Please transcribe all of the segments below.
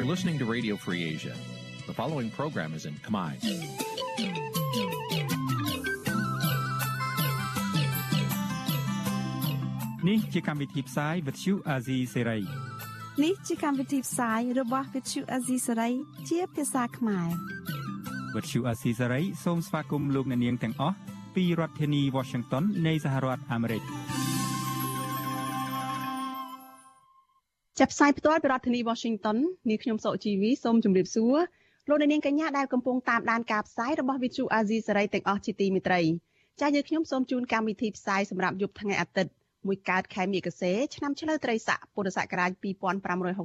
You're listening to Radio Free Asia. The following program is in Khmer. នេះជាកម្មវិធីផ្សាយ Vuthu Azizi Serai នេះជាកម្មវិធីផ្សាយរបស់ Vuthu Azizi Serai ជាភាសាខ្មែរ Vuthu Azizi Serai សូមស្វាគមន៍លោកអ្នកនាងទាំងអស់ពីរដ្ឋធានី Washington នៃសហរដ្ឋអាមេរិក ចាប់ផ្សាយផ្ទាល់ពីរដ្ឋធានី Washington នាងខ្ញុំសុកជីវីសូមជម្រាបសួរលោកអ្នកនាងកញ្ញាដែលកំពុងតាមដានការផ្សាយរបស់ Vuthu Azizi Serai ទាំងអស់ជាទីមេត្រីចា៎យើងខ្ញុំសូមជូនកម្មវិធីផ្សាយសម្រាប់យប់ថ្ងៃអាទិត្យមួយកើតខែមិគសេឆ្នាំឆ្លូវត្រីស័កពុរសករាជ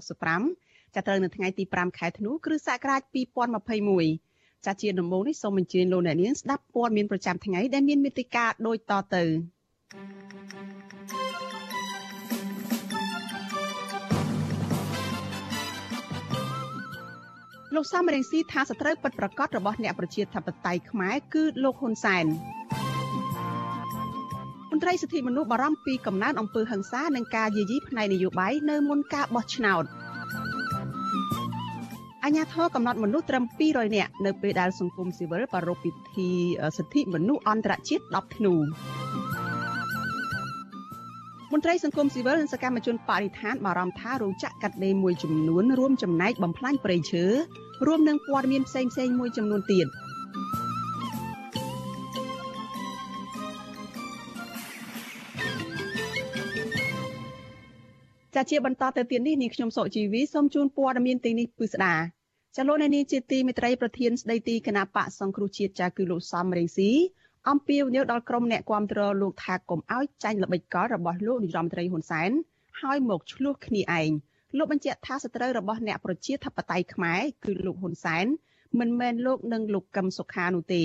2565ចាប់ត្រូវនៅថ្ងៃទី5ខែធ្នូគ្រិស្តសករាជ2021ចាជាដំបូងនេះសូមអញ្ជើញលោកអ្នកនាងស្ដាប់ព័ត៌មានប្រចាំថ្ងៃដែលមានមេតិការដូចតទៅ លោកសំរងស៊ីថាសត្រូវពិតប្រកបរបស់អ្នកប្រជាធិបតេយ្យខ្មែរគឺលោកហ៊ុនសែនមន្ត្រីសិទ្ធិមនុស្សបារម្ភពីកំណើនអំពើហិង្សានិងការយាយីផ្នែកនយោបាយនៅមុនការបោះឆ្នោតអញ្ញាធរកំណត់មនុស្សត្រឹម200នាក់នៅពេលដែលសង្គមស៊ីវិលប្រារព្ធពិធីសិទ្ធិមនុស្សអន្តរជាតិ10ធ្នូមន្ត្រីសង្គមស៊ីវិលនិងសកម្មជនបរិស្ថានបារម្ភថារោងចក្រកាត់ដេរមួយចំនួនរួមចំណែកបំផ្លាញព្រៃឈើ រួមនឹងព័ត៌មានផ្សេងៗមួយចំនួនទៀត។ចាជាបន្តទៅទៀតនេះនាងខ្ញុំសុជីវីសូមជូនព័ត៌មានទាំងនេះពិស្ដាចាលោកនាងជាទីមេត្រីប្រធានស្ដីទីគណៈបកសង្គ្រោះជាតិចាគឺលោកសំរងស៊ីអំពាវនាវដល់ក្រុមអ្នកគាំទ្រលោកថាកុំឲ្យចាញ់ល្បិចកលរបស់លោកនាយរដ្ឋមន្ត្រីហ៊ុនសែនហើយមកឆ្លោះគ្នាឯង លោកបញ្ជាក់ថាសត្រូវរបស់អ្នកប្រជាធិបតេយ្យខ្មែរគឺលោកហ៊ុនសែនមិនមែនលោកនិងលោកកឹមសុខានោះទេ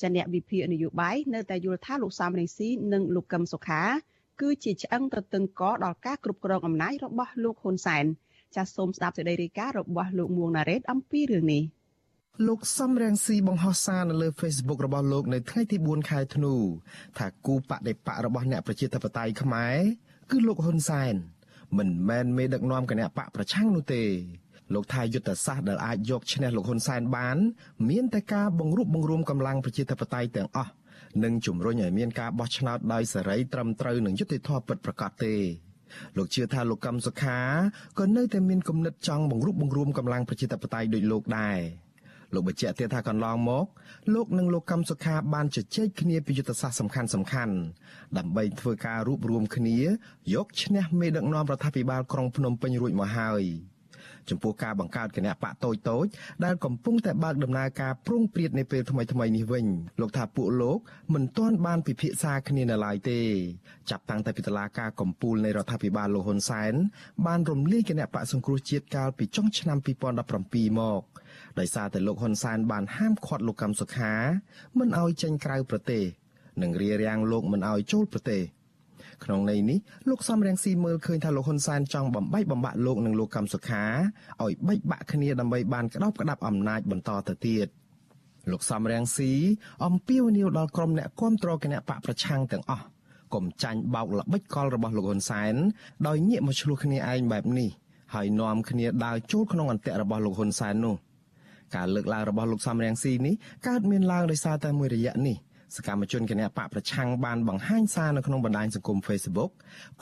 ចាអ្នកវិភាគនយោបាយនៅតែយល់ថាលោកសំរងស៊ីនិងលោកកឹមសុខា គឺជាឆ្អឹងទៅតឹងកដល់ការគ្រប់គ្រងអំណាចរបស់លោកហ៊ុនសែនចាសសូមស្ដាប់សេចក្តីរាយការណ៍របស់លោកមួងណារ៉េតអំពីរឿងនេះលោកសំរងស៊ីបង្ហោះសារនៅលើ Facebook របស់លោកនៅថ្ងៃទី4ខែធ្នូថាគូបដិបករបស់អ្នកប្រជាធិបតេយ្យខ្មែរគឺលោកហ៊ុនសែន មិនមែនមេដឹកនាំគណៈបកប្រឆាំងនោះទេលោកថាយុទ្ធសាស្ត្រដែលអាចយកឈ្នះលោកហ៊ុនសែនបាន មានតែការបង្រួបបង្រួមកម្លាំងប្រជាធិបតេយ្យទាំងអស់និងជំរុញឲ្យមានការបោះឆ្នោតដោយសេរីត្រឹមត្រូវនិងយុត្តិធម៌ពិតប្រាកដទេលោកជឿថាលោកកឹមសុខាក៏នៅតែមានគំនិតចង់បង្រួបបង្រួមកម្លាំងប្រជាធិបតេយ្យដូចលោកដែរ លោកបញ្ជាក់ទៀតថាកន្លងមកលោកនិងលោកកឹមសុខាបានជជែកគ្នាពីយុទ្ធសាស្ត្រសំខាន់សំខាន់ដើម្បីធ្វើការរួបរวมគ្នា យកឈ្នះមេដឹកនាំរដ្ឋាភិបាលក្រុងភ្នំពេញរួចមកហើយ។ចំពោះការបង្កើតគណៈបកតូចតូចដែលកំពុងតែបើកដំណើរការព្រួងព្រាតនៅពេលថ្មីថ្មីនេះវិញលោកថាពួកលោកមិនទាន់បានពិភាក្សាគ្នានៅឡើយទេចាប់តាំងតែពីតុលាការកំពូលនៃរដ្ឋាភិបាលលោកហ៊ុនសែនបានរំលាយគណៈបកសង្គ្រោះជាតិកាលពីចុងឆ្នាំ2017មក ដោយសារតែលោកហ៊ុនសែនបានហាមឃាត់លោកកម្មសុខា មិនឲ្យចេញក្រៅប្រទេសនិងរារាំងលោកមិនឲ្យចូលប្រទេសក្នុងន័យនេះលោកសំរងស៊ីមើលឃើញថាលោកហ៊ុនសែនចង់បំបីបំបាក់លោកនិងលោកកម្មសុខាឲ្យបែកបាក់គ្នាដើម្បីបានក្តោបក្តាប់អំណាចបន្តទៅទៀតលោកសំរងស៊ីអំពាវនាវដល់ក្រុមអ្នកគាំទ្រគណៈបកប្រឆាំងទាំងអស់កុំចាញ់បោកល្បិចកលរបស់លោកហ៊ុនសែនដោយងាកមកឆ្លោះគ្នាឯងបែបនេះហើយនាំគ្នាដើរចូលក្នុងអន្ទាក់របស់លោកហ៊ុនសែននោះ ការលើកឡើងរបស់លោកសំរងស៊ីនេះកើតមានឡើងដោយសារតែមួយរយៈនេះសកម្មជនគណបកប្រឆាំងបានបង្ហាញសារនៅក្នុងបណ្ដាញសង្គម Facebook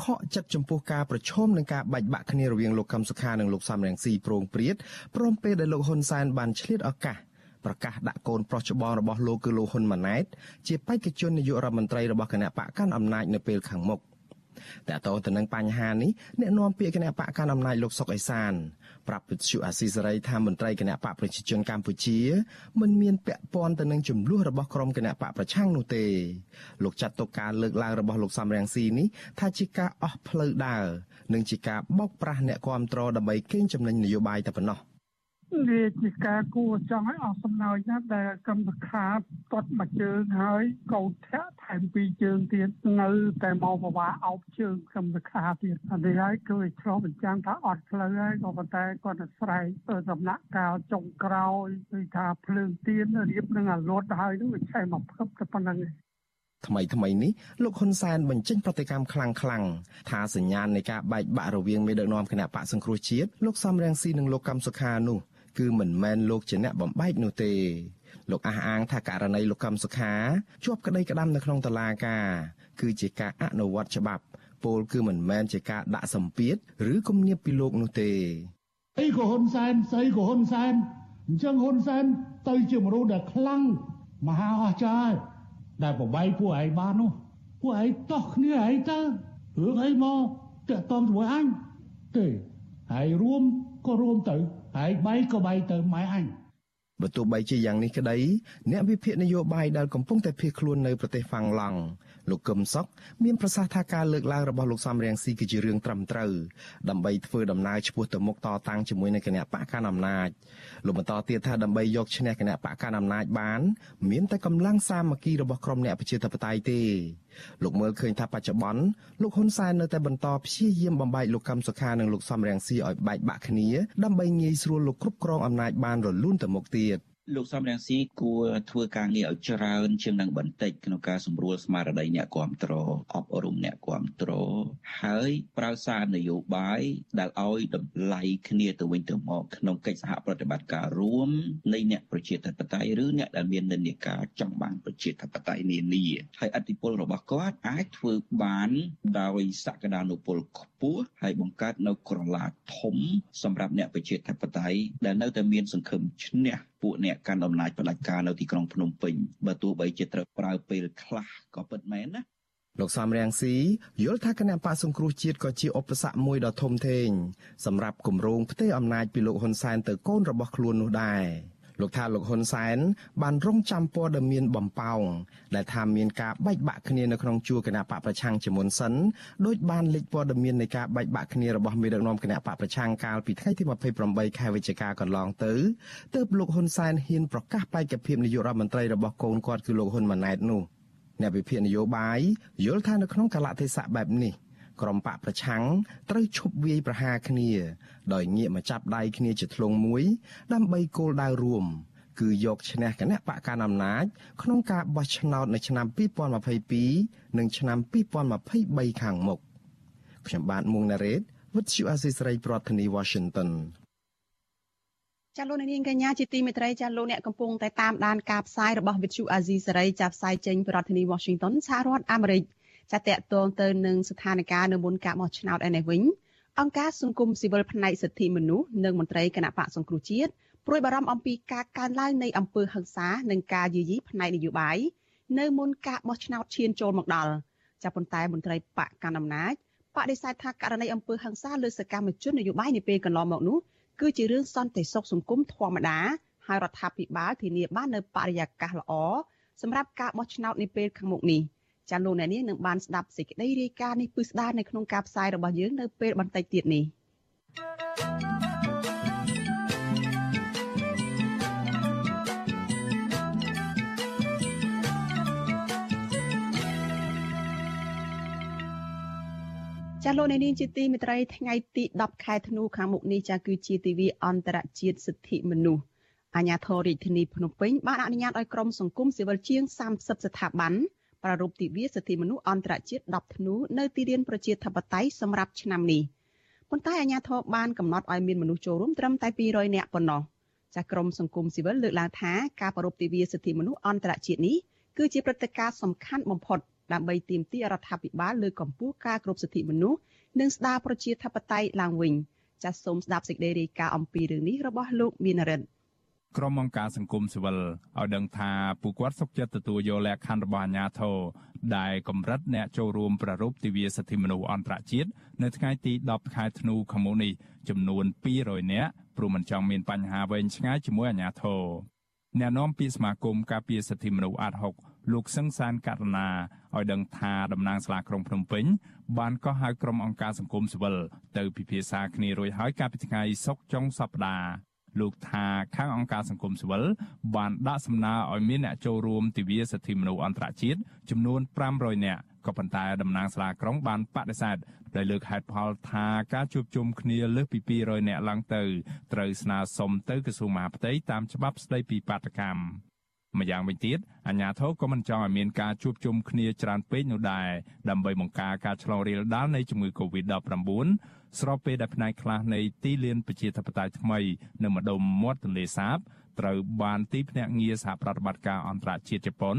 ខកចិត្តចំពោះការប្រឈមនឹងការបែកបាក់គ្នារវាងលោកកឹមសុខានិងលោកសំរងស៊ីប្រងព្រាតព្រមពេលដែលលោកហ៊ុនសែនបានឆ្លៀតឱកាសប្រកាសដាក់កូនប្រុសច្បងរបស់លោកគឺលោកហ៊ុនម៉ាណែតជាបេក្ខជននាយករដ្ឋមន្ត្រីរបស់គណៈបកកាន់អំណាចនៅពេលខាងមុខតើតើទៅនឹងបញ្ហានេះអ្នកនាំពាក្យគណៈបកកាន់អំណាចលោកសុកអេសាន ប្រាប់វិទ្យុអាស៊ីសេរីថាមន្ត្រីគណៈបកប្រជាជនកម្ពុជាមិនមានពាក់ព័ន្ធទៅនឹងចំនួនរបស់ក្រុមគណៈបកប្រឆាំងនោះទេលោកចាត់ទុកការលើកឡើងរបស់លោកសំរងស៊ីនេះថាជាការអស់ផ្លូវដើរនិងជាការបោកប្រាស់អ្នកគាំទ្រដើម្បីកេងចំណេញនយោបាយតែប៉ុណ្ណោះ វាជាការគួរចង់ឲ្យអស់សំណើចណាស់ដែលកម្មសខាទាត់មួយជើងហើយកោតធាក់ថែមពីរជើងទៀតនៅតែមកបវាអោបជើងកម្មសខាទៀតអានេះហើយគឺឆ្លោះបញ្ចាំងថាអត់ផ្លូវហើយក៏ប៉ុន្តែគាត់ទៅស្រែកដំណាក់កាលចុងក្រោយគឺថាភ្លើងទៀនរៀបនឹងអាលត់ហើយនឹងវាឆេះមកភឹបតែប៉ុណ្្នឹងថ្មីថ្មីនេះលោកហ៊ុនសែនបញ្ចេញប្រតិកម្មខ្លាំងខ្លាំងថាសញ្ញាណនៃការបែកបាក់រវាងមេដឹកនាំគណៈបកសង្គ្រោះជាតិលោកសំរងស៊ីនិងលោកកម្មសុខានោះ គឺមិនមែនលោកជាអ្នកបំបែកនោះទេលោកអះអាងថាករណីលោកកម្មសុខាជាប់ក្តីក្តាំនៅក្នុងតុលាការគឺជាការអនុវត្តច្បាប់ពលគឺមិនមែនជាការដាក់សម្ពាធឬគំនាបពីលោកនោះទេអីក៏ហ៊ុនសែនស្អីក៏ហ៊ុនសែនអញ្ចឹងហ៊ុនសែនទៅជាមនុស្សដែលខ្លាំងមហាអស្ចារ្យដែលបបាយពួកឯងបាននោះពួកឯងតោះគ្នាឯងទៅរឿងអីមកតាក់តងជាមួយអញទេហើយរួមក៏រួមទៅ ហើយបាយក៏បាយទៅម៉ែអញបើទោះបីជាយ៉ាងនេះក្តីអ្នកវិភាគនយោបាយដែលកំពុងតែភៀសខ្លួននៅប្រទេសហ្វាំងឡង់ លោកកឹមសុខមានប្រសាសន៍ថាការលើកឡើងរបស់លោកសំរៀងស៊ីគឺជារឿងត្រឹមត្រូវដើម្បីធ្វើដំណើរឆ្ពោះទៅមុខតតាំងជាមួយនឹងគណៈបកកណ្ដាលអំណាចលោកបន្តទៀតថាដើម្បីយកឈ្នះគណៈបកកណ្ដាលអំណាចបាន មានតែកម្លាំងសាមគ្គីរបស់ក្រុមអ្នកប្រជាធិបតេយ្យទេលោកមើលឃើញថាបច្ចុប្បន្នលោកហ៊ុនសែននៅតែបន្តព្យាយាមបំបែកលោកកឹមសុខានិងលោកសំរងស៊ីឲ្យបែកបាក់គ្នាដើម្បីងាយស្រួលលោកគ្រប់គ្រងអំណាចបានរលូនទៅមុខទៀត លោកសំរងស៊ីគួរធ្វើការងារឲ្យច្រើន ជាងនឹងបន្តិចក្នុងការសម្រួលស្មារតីអ្នកគ្រប់គ្រងអប់រំអ្នកគ្រប់គ្រងហើយប្រើសារនយោបាយដែលឲ្យតម្លៃគ្នាទៅវិញទៅមកក្នុងកិច្ចសហប្រតិបត្តិការរួមនៃអ្នកប្រជាធិបតេយ្យឬអ្នកដែលមាននិន្នាការចង់បានប្រជាធិបតេយ្យនានាហើយអធិពលរបស់គាត់អាចធ្វើបានដោយសក្តានុពលខ្ពស់ហើយបង្កើតនៅក្រឡាធំសម្រាប់អ្នកប្រជាធិបតេយ្យដែលនៅតែមានសង្ឃឹមឈ្នះពួកអ្នកកាន់អំណាចផ្ដាច់ការនៅទីក្រុងភ្នំពេញបើទោះបីជាត្រូវប្រើពេលខ្លះក៏ពិតមែនណាលោកសំរៀងស៊ីយល់ថាគណៈបកសង្គ្រោះជាតិក៏ជាឧបសគ្គមួយដ៏ធំធេងសម្រាប់គម្រោងផ្ទេរអំណាចពីលោកហ៊ុនសែនទៅកូនរបស់ខ្លួននោះដែរ លោកថាលោកហ៊ុនសែនបានរងចាំព័ត៌មានបំផោងដែលថាមានការបែកបាក់គ្នានៅក្នុងជួរគណៈបកប្រឆាំងជាមុនសិនដោយបានលេចព័ត៌មាននៃការបែកបាក់គ្នារបស់មេដឹកនាំគណៈបកប្រឆាំងកាលពីថ្ងៃទី28ខែវិច្ឆិកាកន្លងទៅទើបលោកហ៊ុនសែនហ៊ានប្រកាសបេក្ខភាពនាយករដ្ឋមន្ត្រីរបស់កូនគាត់គឺលោកហ៊ុនម៉ាណែតនោះអ្នកវិភាគនយោបាយយល់ថានៅក្នុងកលៈទេសៈបែបនេះ ក្រុមបកប្រឆាំងត្រូវឈប់វាយប្រហារគ្នា ដោយងាកមកចាប់ដៃគ្នាជាធ្លុងមួយ ដើម្បីគោលដៅរួមគឺយកឈ្នះគណៈបកកណ្ដាលអំណាចក្នុងការបោះឆ្នោតនៅឆ្នាំ2022និងឆ្នាំ2023ខាងមុខខ្ញុំបាទមួងណារ៉េត With you Asisari ប្រធានាទី Washington ចាលោកនាងកញ្ញាជាទីមេត្រីចាលោកអ្នកកំពុងតែតាមដានការផ្សាយរបស់ With you Asisari ចាប់ផ្សាយចេញពីរដ្ឋធានី Washington សហរដ្ឋអាមេរិក ចាតកតងទៅនឹងស្ថានភាពនៅមុនការបោះឆ្នោតឯនេះវិញអង្គការសង្គមស៊ីវិលផ្នែកសិទ្ធិមនុស្សនិងមន្ត្រីគណៈបកសង្គ្រោះជាតិព្រួយបារម្ភអំពីការកើនឡើងនៃអំពើហិង្សានិងការយាយីផ្នែកនយោបាយនៅមុនការបោះឆ្នោតឈានចូលមកដល់ចាប៉ុន្តែមន្ត្រីបកកណ្ដាលអំណាចបដិសេធថាករណីអំពើហិង្សាលើសកម្មជននយោបាយនាពេលកន្លងមកនោះគឺជារឿងសន្តិសុខសង្គមធម្មតាហើយរដ្ឋាភិបាលធានាបាននៅបរិយាកាសល្អសម្រាប់ការបោះឆ្នោតនាពេលខាងមុខនេះ។ ចាលោកអ្នកនាងនឹងបានស្ដាប់សេចក្តីរាយការណ៍នេះពិស្ដារនៅក្នុងការផ្សាយរបស់យើងនៅពេលបន្តិចទៀតនេះចាលោកអ្នកនាងជាទីមេត្រីថ្ងៃទី10ខែធ្នូខាងមុខនេះចាគឺជាទិវាអន្តរជាតិសិទ្ធិមនុស្សអាញាធររាជធានីភ្នំពេញបានអនុញ្ញាតឲ្យក្រុមសង្គមស៊ីវិលជាង30ស្ថាប័ន ប្រារព្ធទិវាសិទ្ធិមនុស្សអន្តរជាតិ10ធ្នូនៅទីលានប្រជាធិបតេយ្យសម្រាប់ឆ្នាំនេះប៉ុន្តែអាជ្ញាធរបានកំណត់ឲ្យមានមនុស្សចូលរួមត្រឹមតែ200នាក់ប៉ុណ្ណោះចាស់ក្រមសង្គមស៊ីវិលលើកឡើងថាការប្រារព្ធទិវាសិទ្ធិមនុស្សអន្តរជាតិនេះគឺជាព្រឹត្តិការណ៍សំខាន់បំផុតដើម្បីទាមទាររដ្ឋាភិបាលលើកកម្ពស់ការគ្រប់សិទ្ធិមនុស្សនិងស្ដារប្រជាធិបតេយ្យឡើងវិញចាសសូមស្ដាប់សេចក្តីរាយការណ៍អំពីរឿងនេះរបស់លោកមានរិទ្ធ ក្រុមអង្គការសង្គមស៊ីវិលឲ្យដឹងថាពួកគាត់សុខចិត្តទទួលយកលក្ខខណ្ឌរបស់អាជ្ញាធរដែលកម្រិតអ្នកចូលរួមប្រារព្ធទិវាសិទ្ធិមនុស្សអន្តរជាតិនៅថ្ងៃទី10ខែធ្នូខាងមុខនេះចំនួន200នាក់ព្រោះមិនចង់មានបញ្ហាវែងឆ្ងាយជាមួយអាជ្ញាធរអ្នកនាំពាក្យសមាគមការពារសិទ្ធិមនុស្សអាត6លោកសឹងសានករណាឲ្យដឹងថាតំណាងសាលាក្រុងភ្នំពេញបានក៏ហៅក្រុមអង្គការសង្គមស៊ីវិលទៅពិភាក្សាគ្នារួចហើយកាលពីថ្ងៃសុក្រចុងសប្តាហ៍ លោកថាខាងអង្គការសង្គមស៊ីវិលបានដាក់សំណើឲ្យមានអ្នកចូលរួមទិវាសិទ្ធិមនុស្សអន្តរជាតិចំនួន500នាក់ក៏ប៉ុន្តែតំណាងសាលាក្រុងបានបដិសេធដោយលើកហេតុផលថាការជួបជុំគ្នាលើសពី200នាក់ឡើងទៅត្រូវស្នើសុំទៅក្រសួងមហាផ្ទៃតាមច្បាប់ស្តីពីបាតកម្មម្យ៉ាងវិញទៀតអាជ្ញាធរក៏មិនចង់ឲ្យមានការជួបជុំគ្នាច្រើនពេកនោះដែរដើម្បីបង្ការការឆ្លងរាលដាលនៃជំងឺ Covid-19 ស្របពេលដែលផ្នែកខ្លះនៃទីលានប្រជាធិបតេយ្យថ្មីនៅម្ដុំមាត់ទន្លេសាបត្រូវបានទីភ្នាក់ងារសហប្រតិបត្តិការអន្តរជាតិជប៉ុន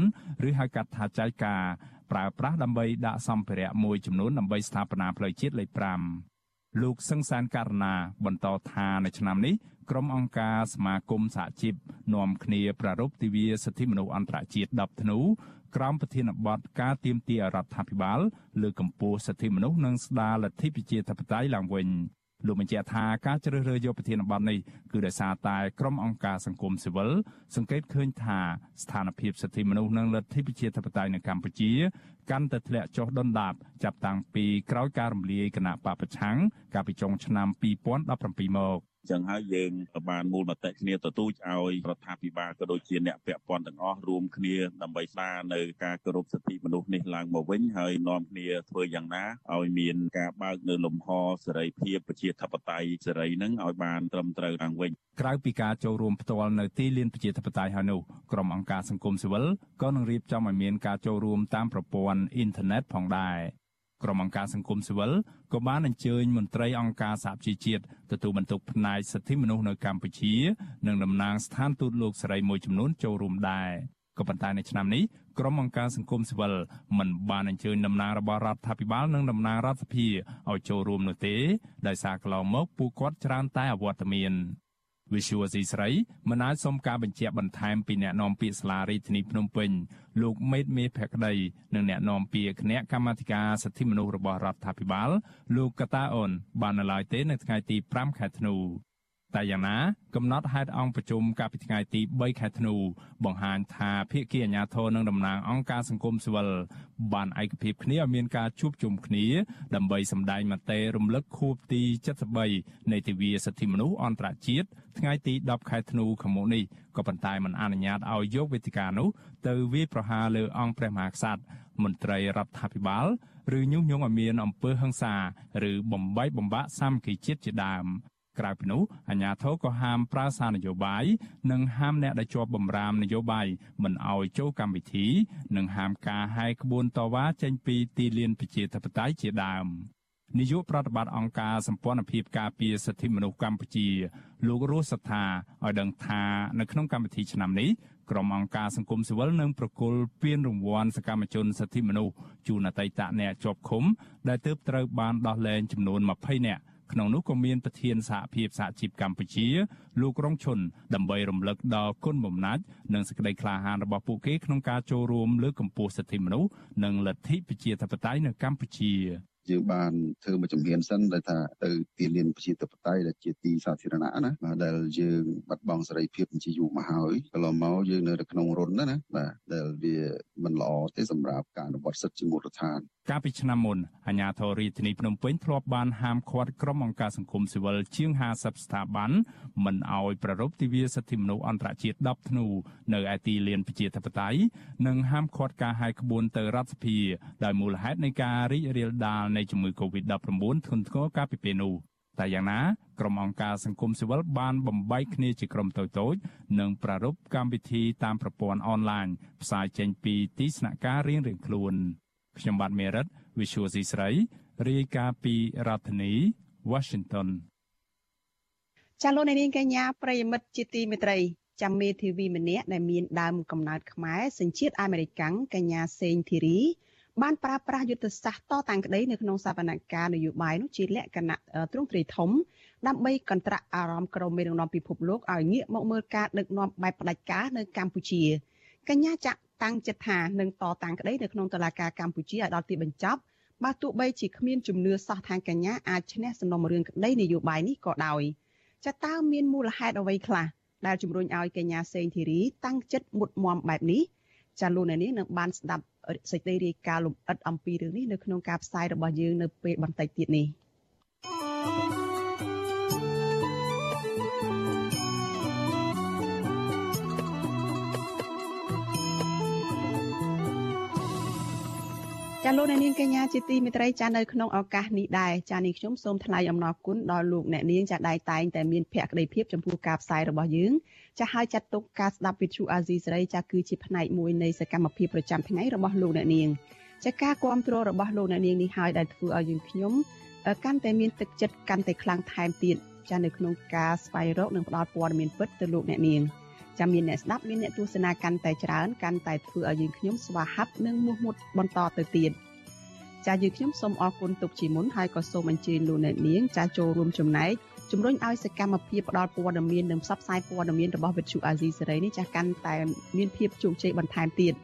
ឬហៅកាត់ថាចៃការប្រើប្រាស់ដើម្បីដាក់សម្ភារៈមួយចំនួនដើម្បីស្ថាបនាផ្លូវជាតិលេខ5លោកសឹងសានករណាបន្តថានៅឆ្នាំនេះក្រុមអង្គការសមាគមសហជីពនាំគ្នាប្រារព្ធទិវាសិទ្ធិមនុស្សអន្តរជាតិ10ធ្នូ ក្រោមប្រធានបទការទៀមទារដ្ឋាភិបាលលើកកម្ពស់សិទ្ធិមនុស្សនិងស្ដារលទ្ធិប្រជាធិបតេយ្យឡើងវិញលោកបញ្ជាក់ថាការជ្រើសរើសយកប្រធានបទនេះគឺដោយសារតែក្រុមអង្គការសង្គមស៊ីវិលសង្កេតឃើញថាស្ថានភាពសិទ្ធិមនុស្សនិងលទ្ធិប្រជាធិបតេយ្យនៅកម្ពុជា កាន់តែធ្លាក់ចុះដុនដាបចាប់តាំងពីក្រោយការរំលាយគណៈបពប្រឆាំងកាលពីចុងឆ្នាំ2017មក ចឹងហើយយើងបានមូលមតិគ្នាទទូចឲ្យរដ្ឋាភិបាលក៏ដូចជាអ្នកពាក់ព័ន្ធទាំងអស់រួមគ្នាដើម្បីស្ដារនៅការគោរពសិទ្ធិមនុស្សនេះឡើងមកវិញហើយនាំគ្នាធ្វើយ៉ាងណាឲ្យមានការបើកនៅលំហសេរីភាពប្រជាធិបតេយ្យសេរីនឹងឲ្យបានត្រឹមត្រូវឡើងវិញក្រៅពីការចូលរួមផ្ទាល់នៅទីលានប្រជាធិបតេយ្យហើយនោះក្រុមអង្គការសង្គមស៊ីវិលក៏នឹងរៀបចំឲ្យមានការចូលរួមតាមប្រព័ន្ធអ៊ីនធឺណិតផងដែរ ក្រុមអង្គការសង្គមស៊ីវិលក៏បានអញ្ជើញមន្ត្រីអង្គការសហប្រជាជាតិទទួលបន្ទុកផ្នែកសិទ្ធិមនុស្សនៅកម្ពុជា និងតំណាងស្ថានទូតលោកសេរីមួយចំនួនចូលរួមដែរក៏ប៉ុន្តែនៅឆ្នាំនេះក្រុមអង្គការសង្គមស៊ីវិលមិនបានអញ្ជើញតំណាងរបស់រដ្ឋាភិបាលនិងតំណាងរដ្ឋសភាឲ្យចូលរួមនោះទេដោយសារកន្លងមកពួកគាត់ច្រើនតែអវត្តមាន វិសុវស៊ីស្រីមិនអាចសុំការបញ្ជាក់បន្ថែមពីអ្នកនាំពាក្យសាលារាជធានីភ្នំពេញលោកមេតមេភក្តីនិងអ្នកនាំពាក្យគណៈកម្មាធិការសិទ្ធិមនុស្សរបស់រដ្ឋាភិបាល លោកកតាអូនបាននៅឡើយទេនៅថ្ងៃទី5ខែធ្នូ តែយ៉ាងណាកំណត់ហេតុអង្គប្រជុំកាលពីថ្ងៃទី3ខែធ្នូបង្ហាញថាភាគីអាជ្ញាធរនិងតំណាងអង្គការសង្គមស៊ីវិលបានឯកភាពគ្នាឲ្យមានការជួបជុំគ្នាដើម្បីសម្ដែងមតិរំលឹកខួបទី73នៃទិវាសិទ្ធិមនុស្សអន្តរជាតិថ្ងៃទី10ខែធ្នូខាងមុខនេះក៏ប៉ុន្តែមិនអនុញ្ញាតឲ្យយកវេទិកានោះទៅវាយប្រហារលើអង្គព្រះមហាក្សត្រមន្ត្រីរដ្ឋាភិបាលឬញុះញង់ឲ្យមានអំពើហិង្សា ឬបំបីបំបាក់សាមគ្គីជាតិជាដើម ក្រៅពីនោះអាជ្ញាធរក៏ហាមប្រើសារនយោបាយនិងហាមអ្នកដែលជាប់បម្រាមនយោបាយមិនឲ្យចូលកម្មវិធី និងហាមការហែកក្បួនតវ៉ាចេញពីទីលានប្រជាធិបតេយ្យជាដើមនាយកប្រតិបត្តិអង្គការសម្ព័ន្ធភាពការពារសិទ្ធិមនុស្សកម្ពុជា លោករស់សថាឲ្យដឹងថានៅក្នុងកម្មវិធីឆ្នាំនេះក្រុមអង្គការសង្គមស៊ីវិលនឹងប្រគល់ពានរង្វាន់សកម្មជនសិទ្ធិមនុស្សជូនអតីតអ្នកជាប់ឃុំដែលទើបត្រូវបានដោះលែងចំនួន20នាក់ ក្នុងនោះក៏មានប្រធានសហភាពសហជីពកម្ពុជា លោករងឈុនដើម្បីរំលឹកដល់គុណបំណាច់និងសេចក្តីក្លាហានរបស់ពួកគេក្នុងការចូលរួមលើកកម្ពស់សិទ្ធិមនុស្សនិងលទ្ធិប្រជាធិបតេយ្យនៅកម្ពុជា យើងបានធ្វើមួយជំហានសិនដែលថាទៅទីលានប្រជាធិបតេយ្យដែលជាទីសាធារណៈណាបាទដែលយើងបាត់បង់សេរីភាពជាយូរមកហើយកន្លងមកយើងនៅក្នុងរុនណាណាបាទដែលវាមិនល្អទេសម្រាប់ការអនុវត្តសិទ្ធិជាមូលដ្ឋានកាលពីឆ្នាំមុនអាជ្ញាធររាជធានីភ្នំពេញធ្លាប់បានហាមឃាត់ក្រុមអង្គការសង្គមស៊ីវិលជាង50ស្ថាប័នមិនឲ្យប្រារព្ធទិវាសិទ្ធិមនុស្សអន្តរជាតិ10ធ្នូនៅឯទីលានប្រជាធិបតេយ្យនិងហាមឃាត់ការហែកក្បួនទៅរដ្ឋសភាដោយមូលហេតុនៃការរីករាលដាលនៃជំងឺ Covid-19 ធ្ងន់ធ្ងរកាលពីពេលនោះតែយ៉ាងណាក្រុមអង្គការសង្គមស៊ីវិលបានបំបែកគ្នាជាក្រុមតូចៗនិងប្រារព្ធកម្មវិធីតាមប្រព័ន្ធអនឡាញផ្សាយចេញពីទីស្នាក់ការរៀងៗខ្លួន។ខ្ញុំបាទមេរិត Visual C ស្រីរាយការណ៍ពីរដ្ឋធានី Washington ចាលោកនាងកញ្ញាប្រិយមិត្តជាទីមេត្រីចាំមេធាវីម្នាក់ដែលមានដើមកំណើតខ្មែរសញ្ជាតិអាមេរិកាំងកញ្ញាសេងធីរី បានប្រើប្រាស់យុទ្ធសាស្ត្រតតាំងក្តីនៅក្នុងសវនកម្មនយោបាយនោះជាលក្ខណៈទ្រង់ទ្រាយធំដើម្បីកន្ត្រាក់អារម្មណ៍ក្រុមមេដឹកនាំពិភពលោកឲ្យងាកមកមើលការដឹកនាំបែបផ្ដាច់ការនៅកម្ពុជាកញ្ញាចាក់តាំងចិត្តថានឹងតតាំងក្តីនៅក្នុងតុលាការកម្ពុជាឲ្យដល់ទីបញ្ចប់បើទោះបីជាគ្មានជំនឿសោះថាកញ្ញាអាចឈ្នះសំណុំរឿងក្តីនយោបាយនេះក៏ដោយចាតើមានមូលហេតុអ្វីខ្លះដែលជំរុញឲ្យកញ្ញាសេងធីរីតាំងចិត្តមុតមមបែបនេះចាលោកអ្នកនាងនឹងបានស្ដាប់ សេចក្តីរាយការណ៍លម្អិតអំពីរឿងនេះនៅក្នុងការផ្សាយរបស់យើងនៅពេលបន្តិចទៀតនេះ ចចាលោកអ្នកនាងកញ្ញាជាទីមេត្រីចានៅក្នុងឱកាសនេះដែរចានេះខ្ញុំសូមថ្លែងអំណរគុណដល់លោកអ្នកនាងចាដែលតែងតែមានភក្ដីភាពចំពោះការផ្សាយរបស់យើងចាហើយចាត់ទុកការស្ដាប់វិទ្យុអាស៊ីសេរីចាគឺជាផ្នែកមួយនៃសកម្មភាពប្រចាំថ្ងៃរបស់លោកអ្នកនាងចាការគ្រប់គ្រងរបស់លោកអ្នកនាងនេះហើយដែលធ្វើឲ្យយើងខ្ញុំកាន់តែមានទឹកចិត្តកាន់តែខ្លាំងថែមទៀតចានៅក្នុងការស្វែងរកនិងផ្តល់ព័ត៌មានពិតទៅលោកអ្នកនាង ចាំមានអ្នកស្ដាប់មានអ្នកទស្សនាកាន់តែច្រើនកាន់តែធ្វើឲ្យយើងខ្ញុំស្វាហាប់និងមោះមុតបន្តទៅទៀតចាយើងខ្ញុំសូមអរគុណទុកជាមុនហើយក៏សូមអញ្ជើញលោកអ្នកនាងចាចូលរួមចំណែកជំរុញឲ្យសកម្មភាពផ្តល់ព័ត៌មាននិងផ្សព្វផ្សាយព័ត៌មានរបស់វិទ្យុអាស៊ីសេរីនេះចាកាន់តែមានភាពជោគជ័យបន្ថែមទៀត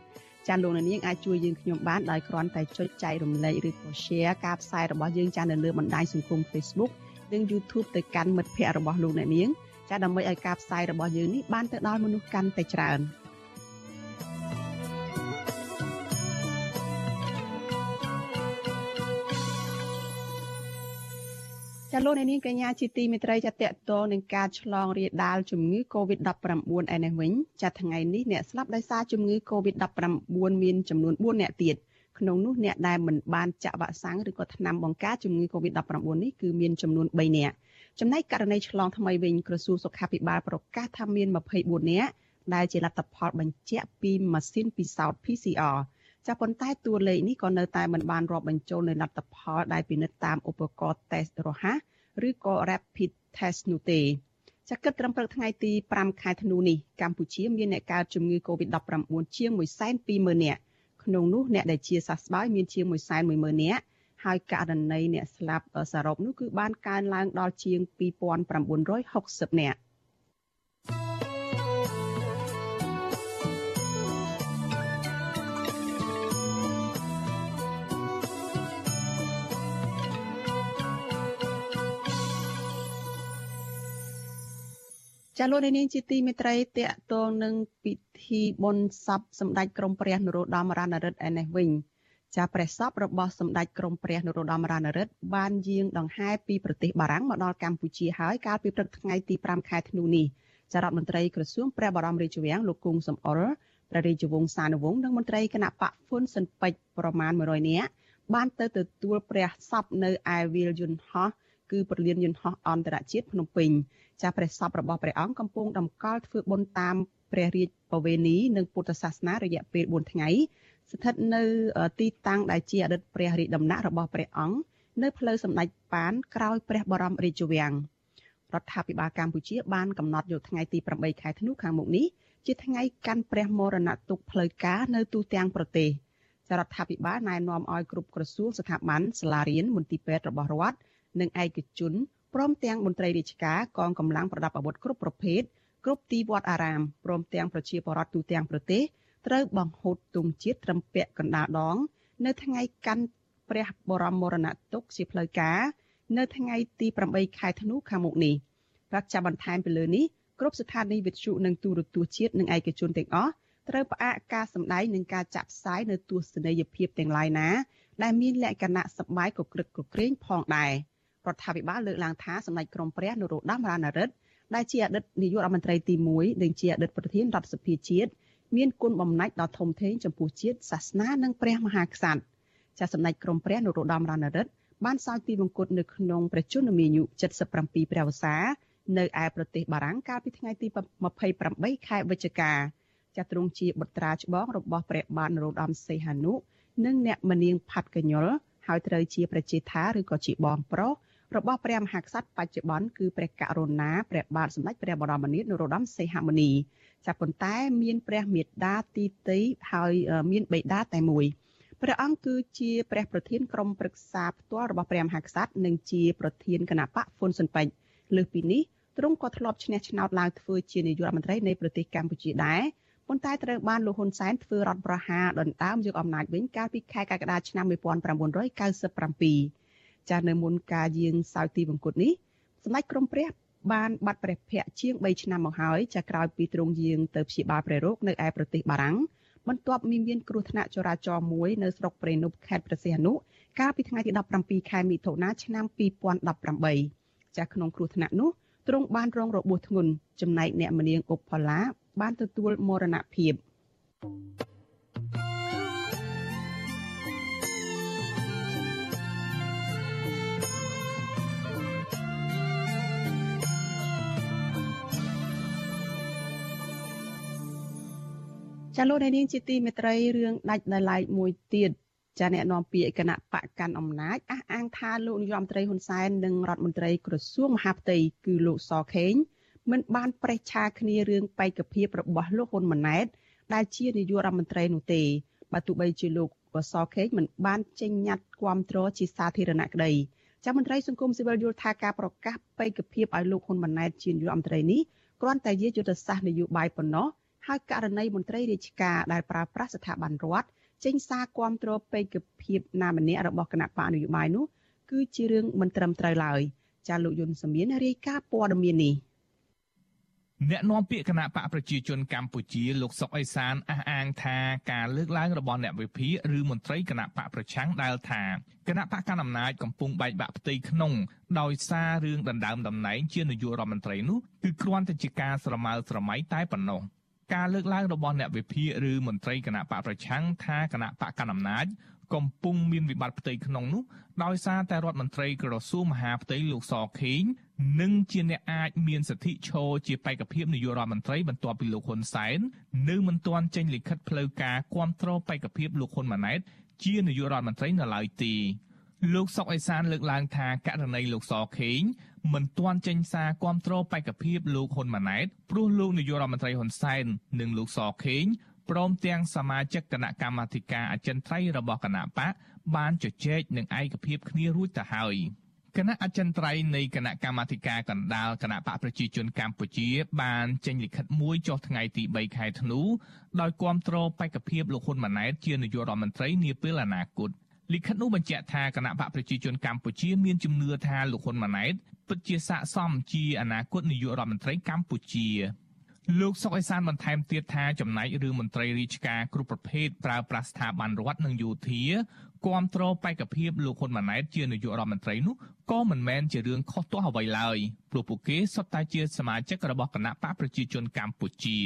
ចាលោកអ្នកនាងអាចជួយយើងខ្ញុំបានដោយគ្រាន់តែចុចចែករំលែកឬក៏ share ការផ្សាយរបស់យើងចានៅលើបណ្ដាញសង្គម Facebook និង YouTube ទៅកាន់មិត្តភ័ក្តិរបស់លោកអ្នកនាង ចាដើម្បីឲ្យការផ្សាយរបស់យើងនេះបានទៅដល់មនុស្សកាន់តែច្រើនចាលោកនាងកញ្ញាជាទីមេត្រីចាតកតងនឹងការឆ្លងរាលដាលជំងឺ Covid-19 ឯនេះវិញចាថ្ងៃនេះអ្នកស្លាប់ដោយសារជំងឺ Covid-19 មានចំនួន4អ្នកទៀតក្នុងនោះអ្នកដែលមិនបានចាក់វ៉ាក់សាំងឬក៏ថ្នាំបង្ការជំងឺ Covid-19 នេះគឺមានចំនួន3នាក់ ចំណែកករណីឆ្លងថ្មីវិញក្រសួងសុខាភិបាលប្រកាសថាមាន24នាក់ដែលជាលទ្ធផលបញ្ជាក់ពីម៉ាស៊ីនពិសោធន៍ PCR ចាប៉ុន្តែតួលេខនេះក៏នៅតែមិនបានរាប់បញ្ចូលនៅលទ្ធផលដែលពិនិត្យតាមឧបករណ៍ test រហ័សឬក៏ rapid test នោះទេចាគិតត្រឹមព្រឹកថ្ងៃទី5ខែធ្នូនេះកម្ពុជាមានអ្នកកើតជំងឺ Covid-19 ជាង120,000នាក់ក្នុងនោះអ្នកដែលជាសះស្បើយមានជាង110,000នាក់ ហើយករណីអ្នកស្លាប់សរុបនោះគឺបានកើនឡើងដល់ជាង2960នាក់ចាលោកនាងជាទីមេត្រីតកតងនឹងពិធីបុណ្យសពសម្ដេចក្រមព្រះនរោត្តមរណរដ្ឋឯនេះវិញ ចាព្រះសពរបស់សម្ដេចក្រមព្រះនរោត្តមរណរដ្ឋបានយាងដង្ហែពីប្រទេសបារាំងមកដល់កម្ពុជាហើយកាលពីព្រឹកថ្ងៃទី5ខែធ្នូនេះចារដ្ឋមន្ត្រីក្រសួងព្រះបរមរាជវាំងលោកគង់សំអល់ព្រះរាជវង្សានុវង្សនិងមន្ត្រីគណៈបកហ៊ុនសិនពេជ្រប្រមាណ100នាក់បានទៅទទួលព្រះសពនៅឯវាលយន្តហោះគឺប្រលានយន្តហោះអន្តរជាតិភ្នំពេញចាព្រះសពរបស់ព្រះអង្គកំពុងតម្កល់ធ្វើបុណ្យតាមព្រះរាជបវេនីនិងពុទ្ធសាសនារយៈពេល4ថ្ងៃ ស្ថិតនៅទីតាំងដែលជាអតីតព្រះរាជដំណាក់របស់ព្រះអង្គនៅផ្លូវសម្ដេចប៉ានក្រោយព្រះបរមរាជវាំងរដ្ឋាភិបាលកម្ពុជាបានកំណត់យកថ្ងៃទី8ខែធ្នូខាងមុខនេះជាថ្ងៃកាន់ព្រះមរណទុក្ខផ្លូវការនៅទូទាំងប្រទេសចរដ្ឋាភិបាលណែនាំឲ្យគ្រប់ក្រសួងស្ថាប័នសាលារៀនមន្ទីរពេទ្យរបស់រដ្ឋនិងឯកជនព្រមទាំងមន្ត្រីរាជការកងកម្លាំងប្រដាប់អាវុធគ្រប់ប្រភេទគ្រប់ទីវត្តអារាមព្រមទាំងប្រជាពលរដ្ឋទូទាំងប្រទេស ត្រូវបង្ហូតទង់ជាតិត្រឹមពាក់កណ្ដាលដង នៅថ្ងៃកាន់ព្រះបរមមរណទុក្ខជាផ្លូវការនៅថ្ងៃទី8ខែធ្នូខាងមុខនេះប្រកាសបន្ថែមពីលើនេះគ្រប់ស្ថានីយវិទ្យុនិងទូរទស្សន៍ជាតិនិងឯកជនទាំងអស់ត្រូវផ្អាកការសម្ដែងនិងការចាក់ផ្សាយនៅទស្សនីយភាពទាំងឡាយណា ដែលមានលក្ខណៈសប្បាយកក្រឹកកក្រែងផងដែររដ្ឋាភិបាលលើកឡើងថាសម្ដេចក្រមព្រះនរោត្តមរណរដ្ឋដែលជាអតីតនាយករដ្ឋមន្ត្រីទី1និងជាអតីតប្រធានរដ្ឋសភាជាតិ មានគុណបំណាច់ដ៏ធំធេងចំពោះជាតិសាសនានិងព្រះមហាក្សត្រចាសសម្ដេចក្រមព្រះនរោត្តមរណរដ្ឋបានសោយទីវង្គតនៅក្នុងព្រះជន្មាយុ77ព្រះវស្សានៅឯប្រទេសបារាំងកាលពីថ្ងៃទី28ខែវិច្ឆិកាចាទ្រង់ជាបុត្រាច្បងរបស់ព្រះបាទនរោត្តមសីហនុនិងអ្នកមនាងផាត់កញ្ញុលហើយត្រូវជាប្រជាថាឬក៏ជាបងប្រុស របស់ព្រះមហាក្សត្របច្ចុប្បន្នគឺព្រះករុណាព្រះបាទសម្ដេចព្រះបរមនាថនរោត្តមសីហមុនីចាប់ប៉ុន្តែមានព្រះមេត្តាទីតីហើយមានបិតាតែមួយព្រះអង្គគឺជាព្រះប្រធានក្រុមប្រឹក្សាផ្ទាល់របស់ព្រះមហាក្សត្រនិងជាប្រធានគណៈបកហ្វុនស៊ិនពេជ្រលើសពីនេះទ្រង់ក៏ធ្លាប់ឈ្នះឆ្នោតឡើងធ្វើជានាយករដ្ឋមន្ត្រីនៃប្រទេសកម្ពុជាដែរប៉ុន្តែត្រូវបានលោកហ៊ុនសែនធ្វើរដ្ឋប្រហារដណ្ដើមយកអំណាចវិញកាលពីខែកក្កដាឆ្នាំ1997 ចាស់នៅមុនការយាងសោយទីវង្គតនេះសម្ដេចក្រមព្រះបានបាត់ព្រះភ័ក្រជាង3ឆ្នាំមកហើយចាក្រោយពីទ្រង់យាងទៅព្យាបាលព្រះរោគនៅឯប្រទេសបារាំងបន្ទាប់មានមានគ្រោះថ្នាក់ចរាចរណ៍មួយនៅស្រុកព្រៃនប់ខេត្តព្រះសីហនុកាលពីថ្ងៃទី17ខែមិថុនាឆ្នាំ2018ចាស់ក្នុងគ្រោះថ្នាក់នោះទ្រង់បានរងរបួសធ្ងន់ចំណែកអ្នកមនាងអុបផល្លាបានទទួលមរណភាព thank you ចាលោកនាងជាទីមេត្រីរឿងដាច់ដោយឡែកមួយទៀតចាអ្នកនាំពាក្យគណៈបកកាន់អំណាចអះអាងថាលោកនាយរដ្ឋមន្ត្រីហ៊ុនសែននិងរដ្ឋមន្ត្រីក្រសួងមហាផ្ទៃគឺលោកសខេងមិនបានប្រេះឆាគ្នារឿងបេក្ខភាពរបស់លោកហ៊ុនម៉ាណែតដែលជានាយករដ្ឋមន្ត្រីនោះទេបើទោះបីជាលោកសខេងមិនបានចេញញត្តិគ្រប់គ្រងជាសាធារណៈក្តីចាំមន្ត្រីសង្គមស៊ីវិលយល់ថាការប្រកាសបេក្ខភាពឲ្យលោកហ៊ុនម៉ាណែតជានាយករដ្ឋមន្ត្រីនេះគ្រាន់តែជាយុទ្ធសាស្ត្រនយោបាយប៉ុណ្ណោះ ហើយករណីមន្ត្រីរាជការដែលប្រើប្រាស់ស្ថាប័នរដ្ឋចេញសារគាំទ្របេក្ខភាពណាម្នាក់របស់គណៈបកនយោបាយនោះគឺជារឿងមិនត្រឹមត្រូវឡើយចាលោកយុនសមៀនរាយការណ៍ព័ត៌មាននេះអ្នកនាំពាក្យគណៈបកប្រជាជនកម្ពុជាលោកសុកអេសានអះអាងថាការលើកឡើងរបស់អ្នកវិភាគឬមន្ត្រីគណៈបកប្រឆាំងដែលថាគណៈបកកណ្ដាលអំណាចកំពុងបែកបាក់ផ្ទៃក្នុងដោយសាររឿងដណ្ដើមតំណែងជានាយករដ្ឋមន្ត្រីនោះគឺគ្រាន់តែជាការស្រមើស្រមៃតែប៉ុណ្ណោះ។ ការលើកឡើងរបស់អ្នកវិភាគឬមន្ត្រីគណៈបកប្រឆាំងថាគណៈបកកណ្ដាលអំណាចកំពុងមានវិបត្តិផ្ទៃក្នុងនោះដោយសារតែរដ្ឋមន្ត្រីក្រសួងមហាផ្ទៃលោកសខេងនិងជាអ្នកអាចមានសិទ្ធិឈរជាបេក្ខភាពនាយករដ្ឋមន្ត្រីបន្ទាប់ពីលោកហ៊ុនសែននៅមិនទាន់ចេញលិខិតផ្លូវការគាំទ្របេក្ខភាពលោកហ៊ុនម៉ាណែតជានាយករដ្ឋមន្ត្រីនៅឡើយទេលោកសុកអេសានលើកឡើងថាករណីលោកសខេង មិនទាន់ចេញសារគាំទ្របេក្ខភាពលោកហ៊ុនម៉ាណែតព្រោះលោកនាយករដ្ឋមន្ត្រីហ៊ុនសែននិងលោកសខេងព្រមទាំងសមាជិកគណៈកម្មាធិការអចិន្ត្រៃយ៍របស់គណៈបកបានជជែកនឹងឯកភាពគ្នារួចទៅហើយគណៈអចិន្ត្រៃយ៍នៃគណៈកម្មាធិការកណ្ដាលគណៈបកប្រជាជនកម្ពុជា បានចេញលិខិតមួយចុះថ្ងៃទី3ខែធ្នូដោយគាំទ្របេក្ខភាពលោកហ៊ុនម៉ាណែតជានាយករដ្ឋមន្ត្រីនាពេលអនាគត លិខិតនោះបញ្ជាក់ថាគណៈបកប្រជាជនកម្ពុជាមានជំនឿថាលោកហ៊ុនម៉ាណែតពិតជាស័ក្តិសមជាអនាគតនាយករដ្ឋមន្ត្រីកម្ពុជាលោកសុកអេសានបន្ថែមទៀតថាចំណែករឿងមន្ត្រីរាជការគ្រប់ប្រភេទប្រើប្រាស់ស្ថាប័នរដ្ឋនិងយោធាគាំទ្របេក្ខភាពលោកហ៊ុនម៉ាណែតជានាយករដ្ឋមន្ត្រីនោះក៏មិនមែនជារឿងខុសទាស់អ្វីឡើយព្រោះពួកគេសុទ្ធតែជាសមាជិករបស់គណៈបកប្រជាជនកម្ពុជា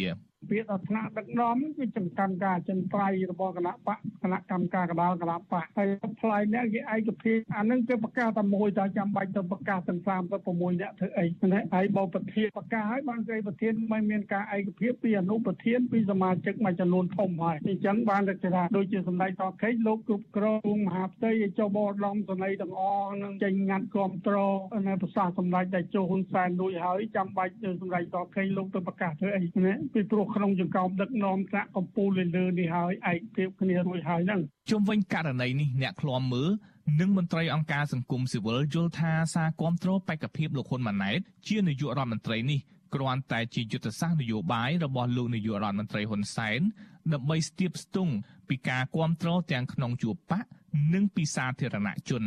ពាក្យដល់ថ្នាក់ដឹកនាំគឺចំកាន់ការចិនត្រៃរបស់គណៈបកគណៈកម្មការកដាលគណៈបកហើយផ្លាយអ្នកគេឯកភាពអានឹងគេប្រកាសតែមួយតែចាំបាច់ទៅប្រកាសទាំង36អ្នកធ្វើអីណាហើយបើប្រធានប្រកាសហើយបានគេប្រធានមិនមានការឯកភាពពីអនុប្រធានពីសមាជិកមួយចំនួនធំហើយអញ្ចឹងបានតែថាដូចជាសម្ដេចតខេងលោកគ្រប់គ្រងមហាផ្ទៃឲ្យចុះបរដំសនីទាំងអស់នឹងចេញងាត់គ្រប់ត្រនៅប្រសាសសម្ដេចដែលចូលហ៊ុនសែនរួចហើយចាំបាច់សម្ដេចតខេងលោកទៅប្រកាសធ្វើអីណាពីព្រោះក្នុងចង្កោមដឹកនាំថ្នាក់កម្ពុជាលើនេះហើយឯកភាពគ្នារួចហើយហ្នឹងជុំវិញករណីនេះអ្នកឃ្លាំមើលនិងមន្ត្រីអង្គការសង្គមស៊ីវិលយល់ថាសារគាំទ្របេក្ខភាពលោកហ៊ុនម៉ាណែតជានាយករដ្ឋមន្ត្រីនេះគ្រាន់តែជាយុទ្ធសាស្ត្រនយោបាយរបស់លោកនាយករដ្ឋមន្ត្រីហ៊ុនសែនដើម្បីស្ទាបស្ទង់ពីការគាំទ្រទាំងក្នុងជួរបកនិងពីសាធារណជន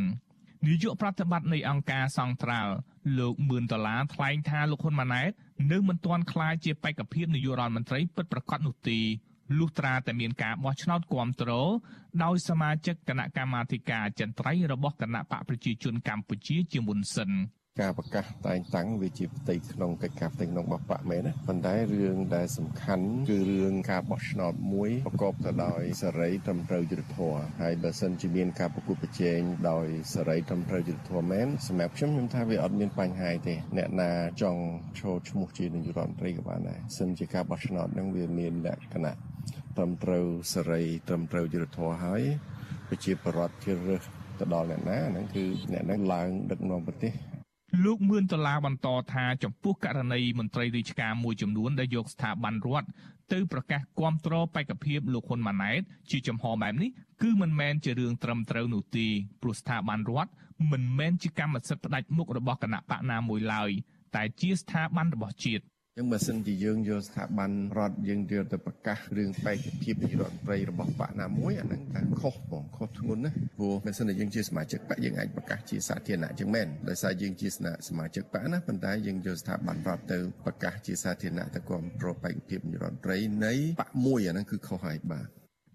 នាយកប្រតិបត្តិនៃអង្គការសង្ត្រាល់លោកមឿនដុល្លារថ្លែងថាលោកហ៊ុនម៉ាណែត នៅមិនទាន់ក្លាយជាបេក្ខភាពនាយករដ្ឋមន្ត្រីពិតប្រាកដនោះទេលុះត្រាតែមានការបោះឆ្នោតគាំទ្រដោយសមាជិកគណៈកម្មាធិការអចិន្ត្រៃយ៍របស់គណៈបកប្រជាជនកម្ពុជាជាមុនសិន ការប្រកាសតែងតាំងវាជាផ្ទៃក្នុងកិច្ចការផ្ទៃក្នុងរបស់បកមែនណាប៉ុន្តែរឿងដែលសំខាន់គឺរឿងការបោះឆ្នោតមួយប្រកបទៅដោយសេរីត្រឹមត្រូវយុត្តិធម៌ហើយបើសិនជាមានការប្រគល់ប្រជែងដោយសេរីត្រឹមត្រូវយុត្តិធម៌មែនសម្រាប់ខ្ញុំខ្ញុំថាវាអត់មានបញ្ហាទេអ្នកណាចង់ឈរឈ្មោះជានាយករដ្ឋមន្ត្រីក៏បានដែរសិនជាការបោះឆ្នោតហ្នឹងវាមានលក្ខណៈត្រឹមត្រូវសេរីត្រឹមត្រូវយុត្តិធម៌ហើយប្រជាពលរដ្ឋជ្រើសរើសទៅដល់អ្នកណាហ្នឹងគឺអ្នកហ្នឹងឡើងដឹកនាំប្រទេស លោកមឿនដុល្លារបន្តថាចំពោះករណីមន្ត្រីរាជការមួយចំនួនដែលយកស្ថាប័នរដ្ឋទៅប្រកាសគាំទ្របេក្ខភាពលោកហ៊ុនម៉ាណែតជាចំហបែបនេះគឺមិនមែនជារឿងត្រឹមត្រូវនោះទេព្រោះស្ថាប័នរដ្ឋមិនមែនជាកម្មសិទ្ធិផ្ដាច់មុខរបស់គណៈបកណាមួយឡើយតែជាស្ថាប័នរបស់ជាតិ ចឹងបើសិនជាយើងយកស្ថាប័នរដ្ឋយើងយកទៅប្រកាសរឿងបេក្ខភាពនាយករដ្ឋមន្ត្រីរបស់បកណាមួយអាហ្នឹងថាខុសបងខុសធ្ងន់ណាព្រោះបើសិនជាយើងជាសមាជិកបកយើងអាចប្រកាសជាសាធារណៈចឹងមែនដោយសារយើងជាសមាជិកបកណាប៉ុន្តែយើងយកស្ថាប័នរដ្ឋទៅប្រកាសជាសាធារណៈទៅគ្រប់គ្រងបេក្ខភាពនាយករដ្ឋមន្ត្រីនៃបកមួយអាហ្នឹងគឺខុសហើយបាទ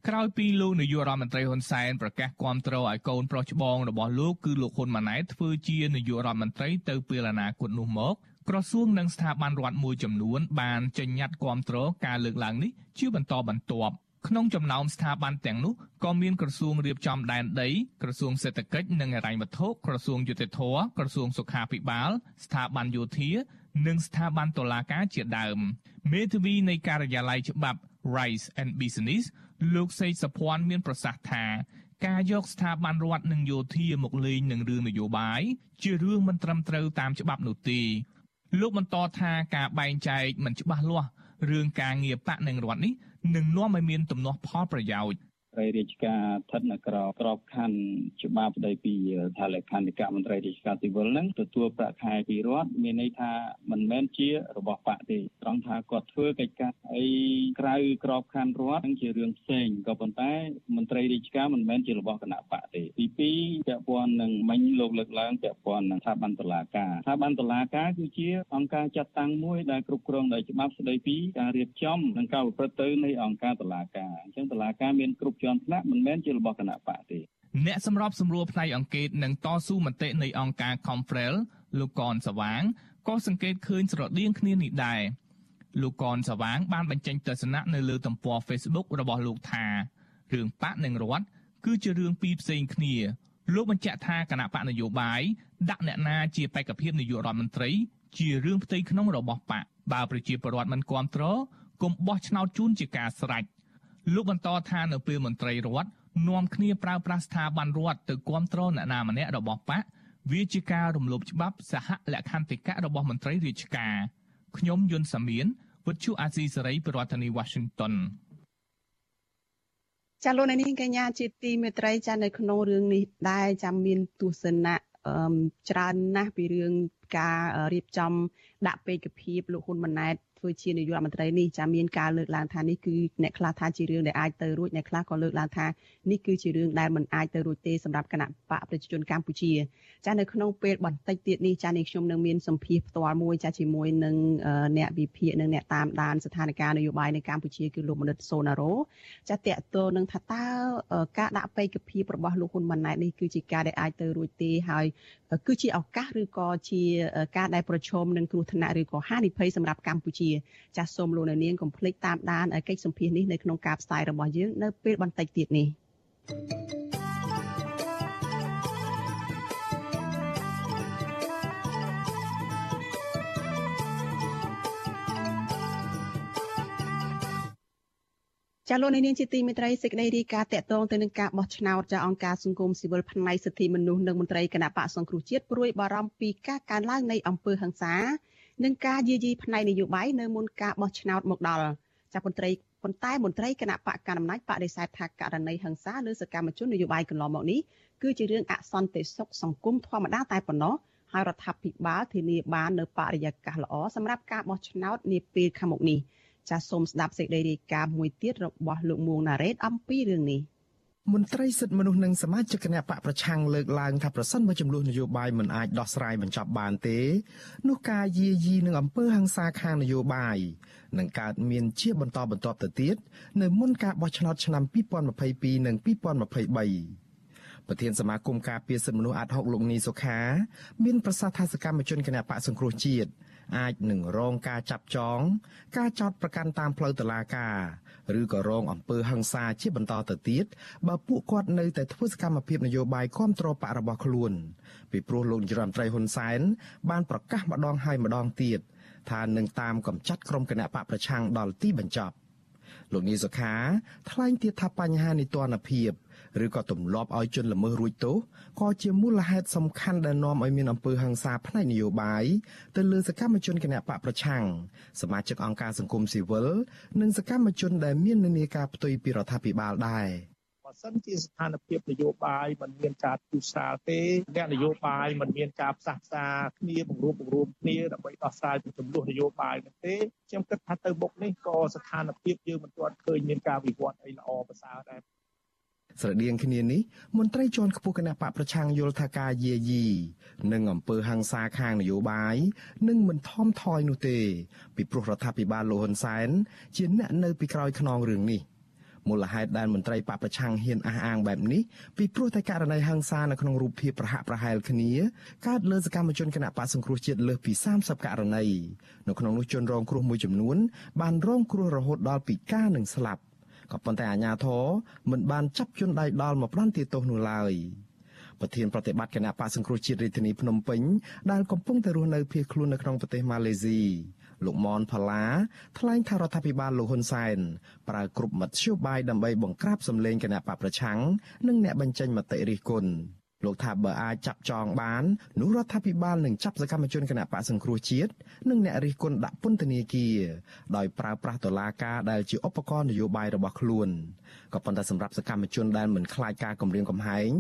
ក្រោយពីលោកនាយករដ្ឋមន្ត្រីហ៊ុនសែនប្រកាសគាំទ្រឲ្យកូនប្រុសច្បងរបស់លោកគឺលោកហ៊ុនម៉ាណែតធ្វើជានាយករដ្ឋមន្ត្រីទៅពេលអនាគតនោះមក ក្រសួងនិងស្ថាប័នរដ្ឋមួយចំនួន បានចេញញត្តិគាំទ្រការលើកឡើងនេះជាបន្តបន្ទាប់ក្នុងចំណោមស្ថាប័នទាំងនោះក៏មានក្រសួងរៀបចំដែនដីក្រសួងសេដ្ឋកិច្ចនិងហិរញ្ញវត្ថុក្រសួងយុតិធធក្រសួងសុខាភិបាល ស្ថាប័នយោធា និងស្ថាប័នតុលាការជាដើមមេធាវីនៃការិយាល័យច្បាប់ Rights and Business លោកសេកសភ័ណ្ឌមានប្រសាសន៍ថាការយកស្ថាប័នរដ្ឋនិងយោធាមកលេងនឹងរឿងនយោបាយជារឿងមិនត្រឹមត្រូវតាមច្បាប់នោះទេ លោកបន្តថាការបែងចែកមិនច្បាស់លាស់រឿងការងារបកនិងរដ្ឋនេះនឹងនាំឲ្យមានទំនាស់ផលប្រយោជន៍ ត្រីរាជការស្ថិតនៅក្របក្របខ័ណ្ឌច្បាប់ស្ដីពីថាលក្ខន្តិកមន្ត្រីរាជការស៊ីវិលហ្នឹងទទួលប្រាក់ខែពីរដ្ឋមានន័យថាមិនមែនជារបស់បកទេត្រង់ថាគាត់ធ្វើកិច្ចការអីក្រៅក្របខ័ណ្ឌរដ្ឋហ្នឹងជារឿងផ្សេងក៏ប៉ុន្តែមន្ត្រីរាជការមិនមែនជារបស់គណៈបកទេទី2ពាក់ព័ន្ធនឹងមិញលោកលើកឡើងពាក់ព័ន្ធនឹងស្ថាប័នតុលាការស្ថាប័នតុលាការគឺជាអង្គការចាត់តាំងមួយដែលគ្រប់គ្រងដោយច្បាប់ស្ដីពីការរៀបចំនិងការប្រព្រឹត្តទៅនៃអង្គការតុលាការអញ្ចឹងតុលាការមានគ្រប់ជាន់ថ្នាក់មិនមែនជារបស់គណៈបកទេអ្នកសម្របសម្រួលផ្នែកអង្គការនិងតស៊ូមតិនៃអង្គការ Confrel លោកកនសវាងក៏សង្កេតឃើញស្រដៀងគ្នានេះដែរលោកកនសវាង បានបញ្ចេញទស្សនៈនៅលើទំព័រ Facebook របស់លោកថារឿងបកនិងរដ្ឋគឺជារឿងពីរផ្សេងគ្នាលោកបញ្ជាក់ថាគណៈបកនយោបាយដាក់អ្នកណាជាបេក្ខភាពនាយករដ្ឋមន្ត្រី ជារឿងផ្ទៃក្នុងរបស់បកបើប្រជាពលរដ្ឋមិនគ្រប់គ្រងគុំបោះឆ្នោតជូនជាការស្រេច លោកបន្តថានៅពេលមន្ត្រីរដ្ឋនាំគ្នាប្រើប្រាស់ស្ថាប័នរដ្ឋទៅគ្រប់គ្រងអ្នកណាម្នាក់របស់បកវាជាការរំលោភច្បាប់សហលក្ខន្តិកៈរបស់មន្ត្រីរាជការខ្ញុំយុនសាមៀនវិទ្យុអាស៊ីសេរីប្រធានាធិបតី Washington ចាលោកនាងកញ្ញាជាទីមេត្រីចានៅក្នុងរឿងនេះដែរចាំមានទស្សនៈច្រើនណាស់ពីរឿងការរៀបចំដាក់ពេកភាពលោកហ៊ុនម៉ាណែត ធ្វើជានាយករដ្ឋមន្ត្រីនេះចាមានការលើកឡើងថានេះគឺអ្នកខ្លះថាជារឿងដែលអាចទៅរួចអ្នកខ្លះក៏លើកឡើងថានេះគឺជារឿងដែលមិនអាចទៅរួចទេសម្រាប់គណៈបកប្រជាជនកម្ពុជាចានៅក្នុងពេលបន្តិចទៀតនេះចានេះខ្ញុំនឹងមានសម្ភារផ្ទាល់មួយចាជាមួយនឹងអ្នកវិភាគនិងអ្នកតាមដានស្ថានភាពនយោបាយនៅកម្ពុជាគឺលោកមនិតសូណារ៉ូចាតកតទៅនឹងថាតើការដាក់បេក្ខភាពរបស់លោកហ៊ុនម៉ាណែតនេះគឺជាការដែលអាចទៅរួចទេហើយគឺជាឱកាសឬក៏ជាការដែលប្រឈមនឹងគ្រោះថ្នាក់ឬក៏ហានិភ័យសម្រាប់កម្ពុជាចាសសូមលោកអ្នកនាងកុំភ្លេចតាមដានកិច្ចសម្ភាសនេះនៅក្នុងការផ្សាយរបស់យើងនៅពេលបន្តិចទៀតនេះ thank you ចាលោកនាងជាទីមេត្រីសេចក្តីរាយការណ៍តកតងទៅនឹងការបោះឆ្នោតចាអង្គការសង្គមស៊ីវិលផ្នែកសិទ្ធិមនុស្សនិងមន្ត្រីគណៈបកសង្គ្រោះជាតិព្រួយបារម្ភពីការកើនឡើងនៃអំពើហិង្សា និងការយាយីផ្នែកនយោបាយនៅមុនការបោះឆ្នោតមកដល់ចាមន្ត្រីប៉ុន្តែមន្ត្រីគណៈបកកណ្ដាលអំណាចបដិសេធថាករណីហិង្សាលើសកម្មជននយោបាយកន្លងមកនេះគឺជារឿងអសន្តិសុខសង្គមធម្មតាតែប៉ុណ្ណោះហើយរដ្ឋាភិបាលធានាបាននៅបរិយាកាសល្អសម្រាប់ការបោះឆ្នោតនាពេលខាងមុខនេះ។ចាសសូមស្ដាប់សេចក្តីរាយការណ៍មួយទៀតរបស់លោកមួងណារ៉េតអំពីរឿងនេះ មន្ត្រីសិទ្ធិមនុស្សនិងសមាជិកគណៈបកប្រឆាំងលើកឡើងថាប្រសិនបើចំនួននយោបាយមិនអាចដោះស្រាយបញ្ចប់បានទេ នោះការយាយីនឹងអំពើហិង្សាខាងនយោបាយនឹងកើតមានជាបន្តបន្ទាប់ទៅទៀតនៅមុនការបោះឆ្នោតឆ្នាំ2022និង2023ប្រធានសមាគមការពារសិទ្ធិមនុស្សអាត់ហុកលោកនីសុខា មានប្រសាសន៍ថាសកម្មជនគណៈបកសង្គ្រោះជាតិ អាចនឹងរងការចាប់ចង ការចោទប្រកាន់តាមផ្លូវតុលាការ ឬក៏រងអំពើហិង្សាជាបន្តទៅទៀតបើពួកគាត់នៅតែធ្វើសកម្មភាពនយោបាយគ្រប់គ្រងបករបស់ខ្លួន ពីព្រោះលោកនាយរដ្ឋមន្ត្រីហ៊ុនសែនបានប្រកាសម្ដងហើយម្ដងទៀតថានឹងតាមកម្ចាត់ក្រុមគណៈបកប្រឆាំងដល់ទីបញ្ចប់លោកនីសុខាថ្លែងទៀតថាបញ្ហានីតិរដ្ឋភាព ឬក៏ទម្លាប់ឲ្យជនល្មើសរួចទោសក៏ជាមូលហេតុសំខាន់ដែលនាំឲ្យមានអំពើហិង្សាផ្នែកនយោបាយទៅលើសកម្មជនគណបកប្រឆាំងសមាជិកអង្គការសង្គមស៊ីវិលនិងសកម្មជនដែលមាននានាការផ្ទុយពីរដ្ឋាភិបាលដែរបើសិនជាស្ថានភាពនយោបាយมันមានការទូសាលទេអ្នកនយោបាយมันមានការផ្សះផ្សាគ្នាបង្រួបបង្រួមគ្នាដើម្បីដោះស្រាយពីចំនួននយោបាយនោះទេខ្ញុំគិតថាទៅមុខនេះក៏ស្ថានភាពយើងមិនទាន់ឃើញមានការវិវត្តអីល្អប្រសើរដែរ ស្រដៀងគ្នានេះមន្ត្រីជាន់ខ្ពស់គណៈបកប្រឆាំងយល់ថាការយាយីនិងអំពើហ ংস ាខាងនយោបាយនឹងមិនថមថយនោះទេពីព្រោះរដ្ឋាភិបាលលោកហ៊ុនសែនជាអ្នកនៅពីក្រោយខ្នងរឿងនេះមូលហេតុដែលមន្ត្រីបកប្រឆាំងហ៊ានអះអាងបែបនេះពីព្រោះតែករណីហ ংস ានៅក្នុងរូបភាពប្រហាក់ប្រហែលគ្នាកើតលើសកម្មជនគណៈបកសង្គ្រោះជាតិលើសពី30ករណីនៅក្នុងនោះជនរងគ្រោះមួយចំនួនបានរងគ្រោះរហូតដល់ពិការនិងស្លាប់ ក៏ប៉ុន្តែអាជ្ញាធរមិនបានចាប់ជនដៃដល់មកផ្ដន្ទាទោសនោះឡើយប្រធានប្រតិបត្តិគណៈបកសង្គ្រោះជាតិរាជធានីភ្នំពេញដែលកំពុងតែរស់នៅភៀសខ្លួននៅក្នុងប្រទេសម៉ាឡេស៊ីលោកមនផល្លាថ្លែងថារដ្ឋាភិបាលលោកហ៊ុនសែនប្រើគ្រប់មធ្យោបាយដើម្បីបង្ក្រាបសម្លេងគណៈបកប្រឆាំងនិងអ្នកបញ្ចេញមតិរិះគន់ លោកថាបើអាចចាប់ចងបាននោះរដ្ឋាភិបាលនឹងចាប់សកម្មជនគណៈបកសង្គ្រោះជាតិនិងអ្នករិះគន់ដាក់ពន្ធនាគារដោយប្រើប្រាស់តុលាការដែលជាឧបករណ៍នយោបាយរបស់ខ្លួនក៏ប៉ុន្តែសម្រាប់សកម្មជនដែលមិនខ្លាចការគំរាមកំហែង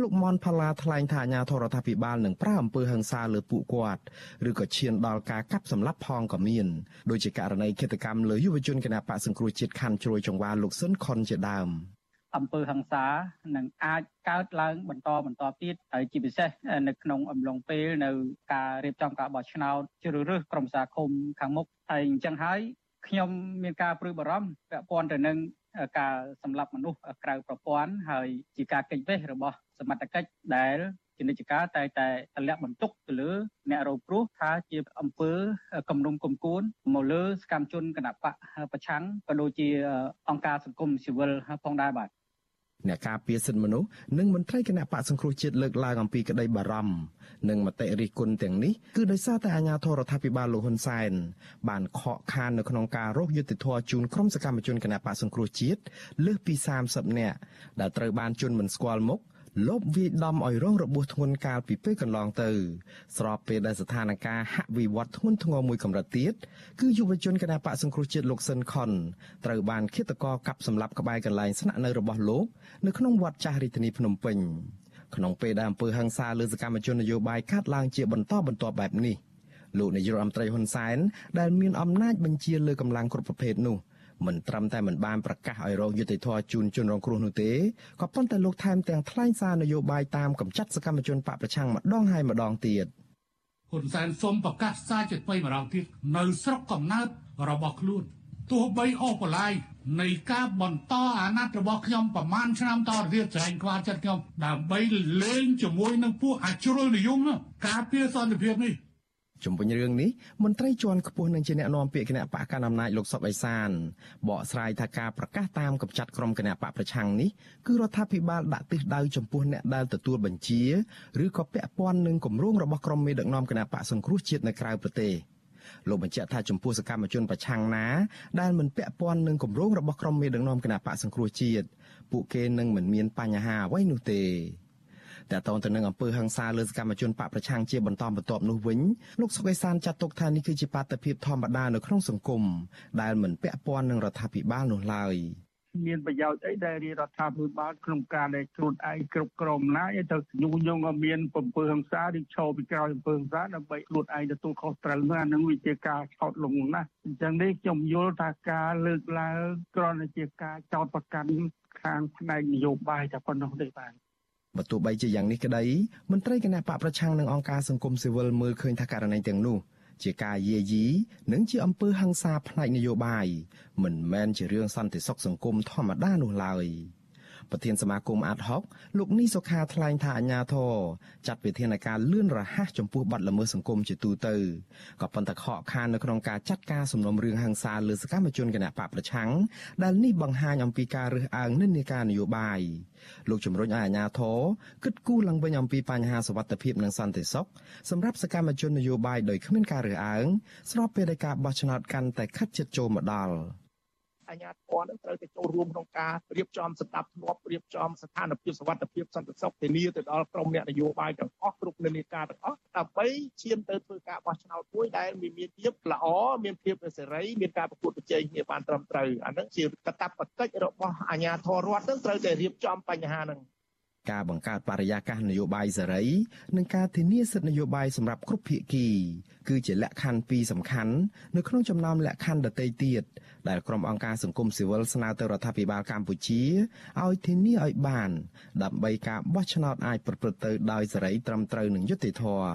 លោកមនផល្លាថ្លែងថាអាញាធរដ្ឋាភិបាលនឹងប្រើអំពើហិង្សាលើពួកគាត់ឬក៏ឈានដល់ការកាប់សម្លាប់ផងក៏មានដូចជាករណីឃាតកម្មលើយុវជនគណៈបកសង្គ្រោះជាតិខណ្ឌជ្រោយចង្វាលោកស៊ុនខុនជាដើម អំពើហិង្សានឹងអាចកើតឡើងបន្តបន្តទៀតហើយជាពិសេសនៅក្នុងអំឡុងពេលនៅការរៀបចំការបោះឆ្នោតជ្រើសរើសក្រុមសាគមខាងមុខហើយអញ្ចឹងហើយខ្ញុំមានការព្រួយបារម្ភពាក់ព័ន្ធទៅនឹងការសម្លាប់មនុស្សក្រៅប្រព័ន្ធហើយជាការកិច្ចវេះរបស់សមត្ថកិច្ចដែលជានិច្ចកាលតែតែតម្លាក់បន្ទុកទៅលើអ្នករងគ្រោះថាជាអង្គើគម្រំគុំគួនមកលើសកម្មជនគណបកប្រឆាំងក៏ដូចជាអង្គការសង្គមស៊ីវិលផងដែរបាទ អ្នកការពារសិទ្ធិមនុស្សនិងមន្ត្រីគណៈបកសង្គ្រោះជាតិលើកឡើងអំពីក្តីបារម្ភនិងមតិរិះគន់ទាំងនេះគឺដោយសារតែអាញាធរដ្ឋាភិបាលលោកហ៊ុនសែនបានខកខាននៅក្នុងការរកយុត្តិធម៌ជូនក្រុមសកម្មជនគណៈបកសង្គ្រោះជាតិលើសពី30នាក់ដែលត្រូវបានជន់មិនស្គាល់មុខ លបវាយដំឲ្យរងរបួសធ្ងន់កាលពីពេលកន្លងទៅ ស្របពេលដែលស្ថានភាពហាក់វិវត្តធ្ងន់ធ្ងរមួយកម្រិតទៀតគឺយុវជនគណបកសង្គ្រោះជាតិលោកស៊ិនខុនត្រូវបានឃាតករកាប់សម្លាប់ក្បែរកន្លែងស្នាក់នៅរបស់លោកនៅក្នុងវត្តចាស់រាជធានីភ្នំពេញក្នុងពេលដែលអំពើហិង្សាលើសកម្មជននយោបាយកាត់ឡើងជាបន្តបន្ទាប់បែបនេះលោកនាយករដ្ឋមន្ត្រីហ៊ុនសែនដែលមានអំណាចបញ្ជាលើកម្លាំងគ្រប់ប្រភេទនោះ មិនត្រឹមតែមិនបានប្រកាសឲ្យរងយុត្តិធម៌ជូនជនរងគ្រោះនោះទេក៏ប៉ុន្តែលោកថែមទាំងថ្លែងសារនយោបាយតាមកម្ចាត់សកម្មជនបកប្រឆាំងម្ដងហើយម្ដងទៀតហ៊ុនសែនសូមប្រកាសសារជាថ្មីម្ដងទៀតនៅស្រុកកំណើតរបស់ខ្លួនទោះបីអូសបន្លាយនៃការបន្តអាណត្តិរបស់ខ្ញុំប្រមាណឆ្នាំតទៅទៀតចែងខ្វល់ចិត្តខ្ញុំដើម្បីលេងជាមួយនឹងពួកអាជ្រុលនិយមការពារសន្តិភាពនេះ ជំវិញរឿងនេះមន្ត្រីជាន់ខ្ពស់នឹងជាអ្នកនាំពាក្យគណៈបកកណ្ដាលអំណាចលោកសុកអេសានបកស្រាយថាការប្រកាសតាមកម្ចាត់ក្រុមគណៈបកប្រឆាំងនេះគឺរដ្ឋាភិបាលដាក់ទិសដៅចំពោះអ្នកដែលទទួលបញ្ជាឬក៏ពាក់ព័ន្ធនឹងគម្រោងរបស់ក្រុមមេដឹកនាំគណៈបកសង្គ្រោះជាតិនៅក្រៅប្រទេសលោកបញ្ជាក់ថាចំពោះសកម្មជនប្រឆាំងណាដែលមិនពាក់ព័ន្ធនឹងគម្រោងរបស់ក្រុមមេដឹកនាំគណៈបកសង្គ្រោះជាតិពួកគេនឹងមិនមានបញ្ហាអ្វីនោះទេ តើតើទៅនឹងអំពើហិង្សាលើសកម្មជនបកប្រឆាំងជាបន្តបន្ទាប់នោះវិញលោកសុកេសានចាត់ទុកថានេះគឺជាបាតុភិបធម្មតានៅក្នុងសង្គមដែលមិនពាក់ព័ន្ធនឹងរដ្ឋាភិបាលនោះឡើយមានប្រយោជន៍អីដែលរាជរដ្ឋាភិបាលក្នុងការដែលខ្លួនឯងគ្រប់គ្រងណាយទៅញុះញង់ឲ្យមានពើហិង្សាឬឈោពីក្រោយអំពើហិង្សាដើម្បីខ្លួនឯងទទួលខុសត្រូវនោះអានឹងវាជាការឆោតលងណាស់អញ្ចឹងនេះខ្ញុំយល់ថាការលើកឡើងគ្រាន់តែជាការចោតប្រកាន់ខាងផ្នែកនយោបាយតែប៉ុណ្ណោះទេបាទ បើទោះបីជាយ៉ាងនេះក្តីមន្ត្រីគណៈបកប្រឆាំងនឹងអង្គការសង្គមស៊ីវិលមើលឃើញថាករណីទាំងនោះជាការយាយីនិងជាអំពើហិង្សាផ្នែកនយោបាយមិនមែនជារឿងសន្តិសុខសង្គមធម្មតានោះឡើយ។ ប្រធានសមាគមអាតហុកលោកនីសុខាថ្លែងថាអាញាធរចាត់វិធានការលឿនរហ័សចំពោះបទល្មើសសង្គមជាទូទៅក៏ប៉ុន្តែខកខាននៅក្នុងការចាត់ការសំណុំរឿងហិង្សាលើសកម្មជនគណបកប្រឆាំងដែលនេះបង្ហាញអំពីការរើសអើងនិន្នាការនយោបាយលោកជំរុញឲ្យអាញាធរគិតគូរឡើងវិញអំពីបញ្ហាសវត្ថិភាពនិងសន្តិសុខសម្រាប់សកម្មជននយោបាយដោយគ្មានការរើសអើងស្របពេលដែលការបោះឆ្នោតកាន់តែខិតជិតចូលមកដល់ អាជ្ញាធរនឹងត្រូវទៅចូលរួមក្នុងការរៀបចំស្ដាប់ធ្នាប់រៀបចំស្ថានភាពសវត្ថភាពសន្តិសុខធានាទៅដល់ក្រុមអ្នកនយោបាយទាំងអស់គ្រប់និន្នាការទាំងអស់ដើម្បីឈានទៅធ្វើការបោះឆ្នោតមួយដែលមានភាពល្អមានភាពសេរីមានការប្រកួតប្រជែងគ្នាបានត្រឹមត្រូវអានឹងជាកាតព្វកិច្ចរបស់អាជ្ញាធររដ្ឋនឹងត្រូវតែរៀបចំបញ្ហានឹង ការបង្កើតបរិយាកាសនយោបាយសេរី និងការធានាសិទ្ធិនយោបាយសម្រាប់គ្រប់ភាគី គឺជាលក្ខខណ្ឌពីរសំខាន់នៅក្នុងចំណោមលក្ខខណ្ឌដទៃទៀតដែលក្រុមអង្គការសង្គមស៊ីវិលស្នើទៅរដ្ឋាភិបាលកម្ពុជាឲ្យធានាឲ្យបាន ដើម្បីការបោះឆ្នោតអាចប្រព្រឹត្តទៅដោយសេរីត្រឹមត្រូវនិងយុត្តិធម៌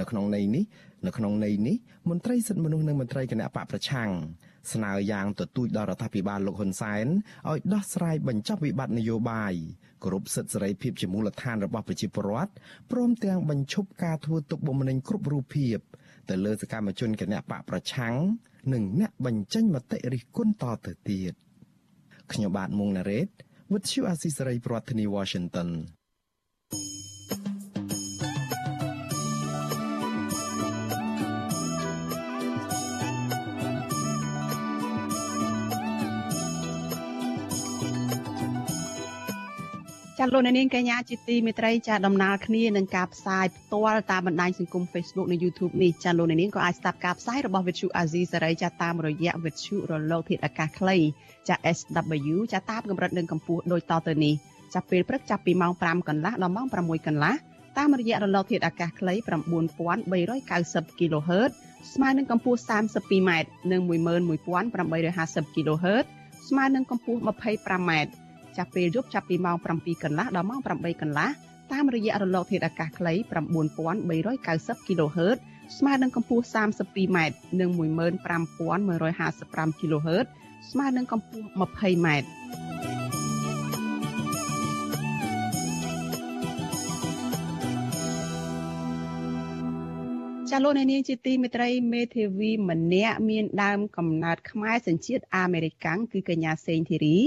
នៅក្នុងន័យនេះនៅក្នុងន័យនេះមន្ត្រីសិទ្ធិមនុស្សនិងមន្ត្រីគណៈបកប្រឆាំងស្នើយ៉ាងទទូចដល់រដ្ឋាភិបាលលោកហ៊ុនសែនឲ្យដោះស្រាយបញ្ចប់វិបត្តិនយោបាយ គ្រប់សិទ្ធិសេរីភាពជាមូលដ្ឋានរបស់ប្រជាពលរដ្ឋព្រមទាំងបញ្ឈប់ការធ្វើទុកបុកម្នេញគ្រប់រូបភាពទៅលើសកម្មជនគណៈបកប្រឆាំងនិងអ្នកបញ្ចេញមតិរិះគន់តទៅទៀតខ្ញុំបាទមុងណារ៉េត With you Asisari ប្រធានាធិបតី Washington ចាលោកនាងកញ្ញាជាទីមេត្រីចាដំណើរគ្នានឹងការផ្សាយផ្ទាល់តាមបណ្ដាញសង្គម Facebook និង YouTube នេះចាលោកនាងក៏អាចស្ដាប់ការផ្សាយរបស់ Vithu Azizi សេរីចាតាមរយៈ Vithu រលកធាតុអាកាសខ្លីចា SW ចាតាមកម្រិតនិងកម្ពស់ដូចតទៅនេះចាប់ពេលព្រឹកចាប់ពីម៉ោង5កន្លះដល់ម៉ោង6កន្លះតាមរយៈរលកធាតុអាកាសខ្លី9390 kHz ស្មើនឹងកម្ពស់ 32m និង11850 kHz ស្មើនឹងកម្ពស់ 25m ចាប់ពេលយប់ចាប់ពីម៉ោង7កន្លះដល់ម៉ោង8កន្លះតាមរយៈរលកធាតុអាកាសខ្លី9390 kHz ស្មើនឹងកម្ពស់ 32m និង15155 kHz ស្មើនឹងកម្ពស់ 20m ចាលោកនាងជាទីមេត្រីមេធាវីម្នាក់មានដើមកំណើតខ្មែរសញ្ជាតិអាមេរិកាំងគឺកញ្ញាសេងធីរី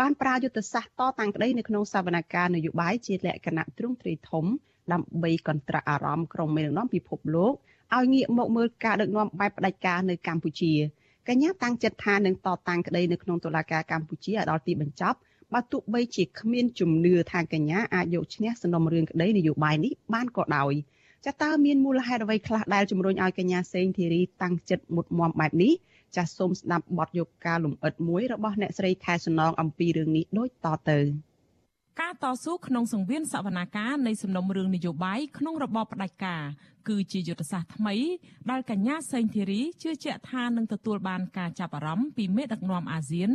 បានប្រើយុទ្ធសាស្ត្រតតាំងក្តីនៅក្នុងសវនកម្មនយោបាយជាលក្ខណៈទ្រង់ទ្រាយធំដើម្បីកន្ត្រាក់អារម្មណ៍ក្រុមមេដឹកនាំពិភពលោកឲ្យងាកមកមើលការដឹកនាំបែបផ្ដាច់ការនៅកម្ពុជាកញ្ញាតាំងចិត្តថានឹងតតាំងក្តីនៅក្នុងតុលាការកម្ពុជាឲ្យដល់ទីបញ្ចប់បើទោះបីជាគ្មានជំនឿថាកញ្ញាអាចយកឈ្នះសំណុំរឿងក្តីនយោបាយនេះបានក៏ដោយចាតើមានមូលហេតុអ្វីខ្លះដែលជំរុញឲ្យកញ្ញាសេងធីរីតាំងចិត្តមុតមមបែបនេះ ចាសសូមស្ដាប់បទយកការលំអិតមួយរបស់អ្នកស្រីខែសំណងអំពីរឿងនេះដូចតទៅការតស៊ូក្នុងសង្វៀនសវនាការនៃសំណុំរឿងនយោបាយក្នុងរបបផ្ដាច់ការគឺជាយុទ្ធសាស្ត្រថ្មីដែលកញ្ញាសេងធីរីជឿជាក់ថានឹងទទួលបានការចាប់អារម្មណ៍ពីមេដឹកនាំអាស៊ាន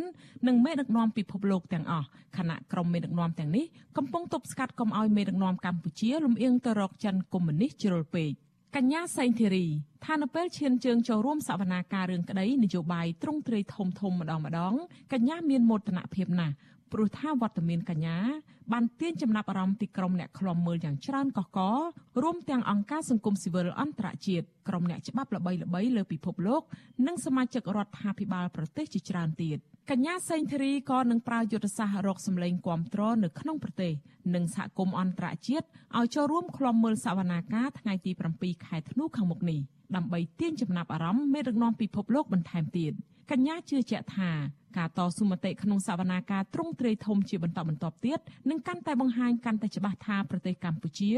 និងមេដឹកនាំពិភពលោកទាំងអស់ខណៈក្រុមមេដឹកនាំទាំងនេះកំពុងទប់ស្កាត់កុំឲ្យមេដឹកនាំកម្ពុជាលំអៀងទៅរកចិនកុម្មុយនីសជ្រុលពេក កញ្ញាសេងធីរីថានៅពេលឈានជើងចូលរួមសវនាការរឿងក្តីនយោបាយទ្រង់ទ្រាយធំធំម្ដងម្ដងកញ្ញាមានមោទនភាពណាស់ ព្រោះថាវត្តមានកញ្ញាបានទាញចំណាប់អារម្មណ៍ពីក្រុមអ្នកខ្លំមើលយ៉ាងច្រើនកកករួមទាំងអង្គការសង្គមស៊ីវិលអន្តរជាតិក្រុមអ្នកច្បាប់ល្បីៗលើពិភពលោក និងសមាជិករដ្ឋាភិបាលប្រទេសជាច្រើនទៀតកញ្ញាសេងធីរីក៏នឹងប្រើយុទ្ធសាស្ត្ររកសម្លេងគាំទ្រនៅក្នុងប្រទេសនិងសហគមន៍អន្តរជាតិឲ្យចូលរួមខ្លំមើលសវនាការថ្ងៃទី7ខែធ្នូខាងមុខនេះដើម្បីទាញចំណាប់អារម្មណ៍មេដឹកនាំពិភពលោកបន្ថែមទៀត កញ្ញាជឿជាក់ថាការតស៊ូមតិក្នុងសវនាការទ្រង់ទ្រាយធំជាបន្តបន្ទាប់ទៀតនឹងកាន់តែបង្ហាញកាន់តែច្បាស់ថាប្រទេសកម្ពុជា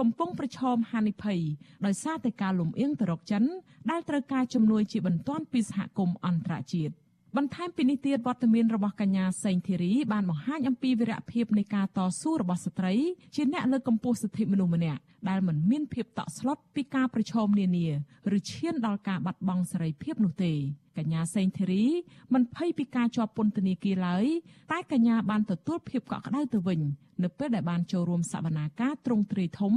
កំពុងប្រឈមហានិភ័យដោយសារតែការលំអៀងទៅរកចិនដែលត្រូវការជំនួយជាបន្ទាន់ពីសហគមន៍អន្តរជាតិបន្ថែមពីនេះទៀតវត្តមានរបស់កញ្ញាសេងធីរីបានបង្ហាញអំពីវីរភាពនៃការតស៊ូរបស់ស្ត្រីជាអ្នកលើកកម្ពស់សិទ្ធិមនុស្សម្នាក់ដែលមិនមានភាពតក់ស្លុតពីការប្រឈមនានាឬឈានដល់ការបាត់បង់សេរីភាពនោះទេ កញ្ញាសេងធីរីមិនភ័យពីការជាប់ពន្ធនាគារឡើយតែកញ្ញាបានទទួលភាពកក់ក្ដៅទៅវិញនៅពេលដែលបានចូលរួមសវនាការទ្រង់ទ្រាយធំ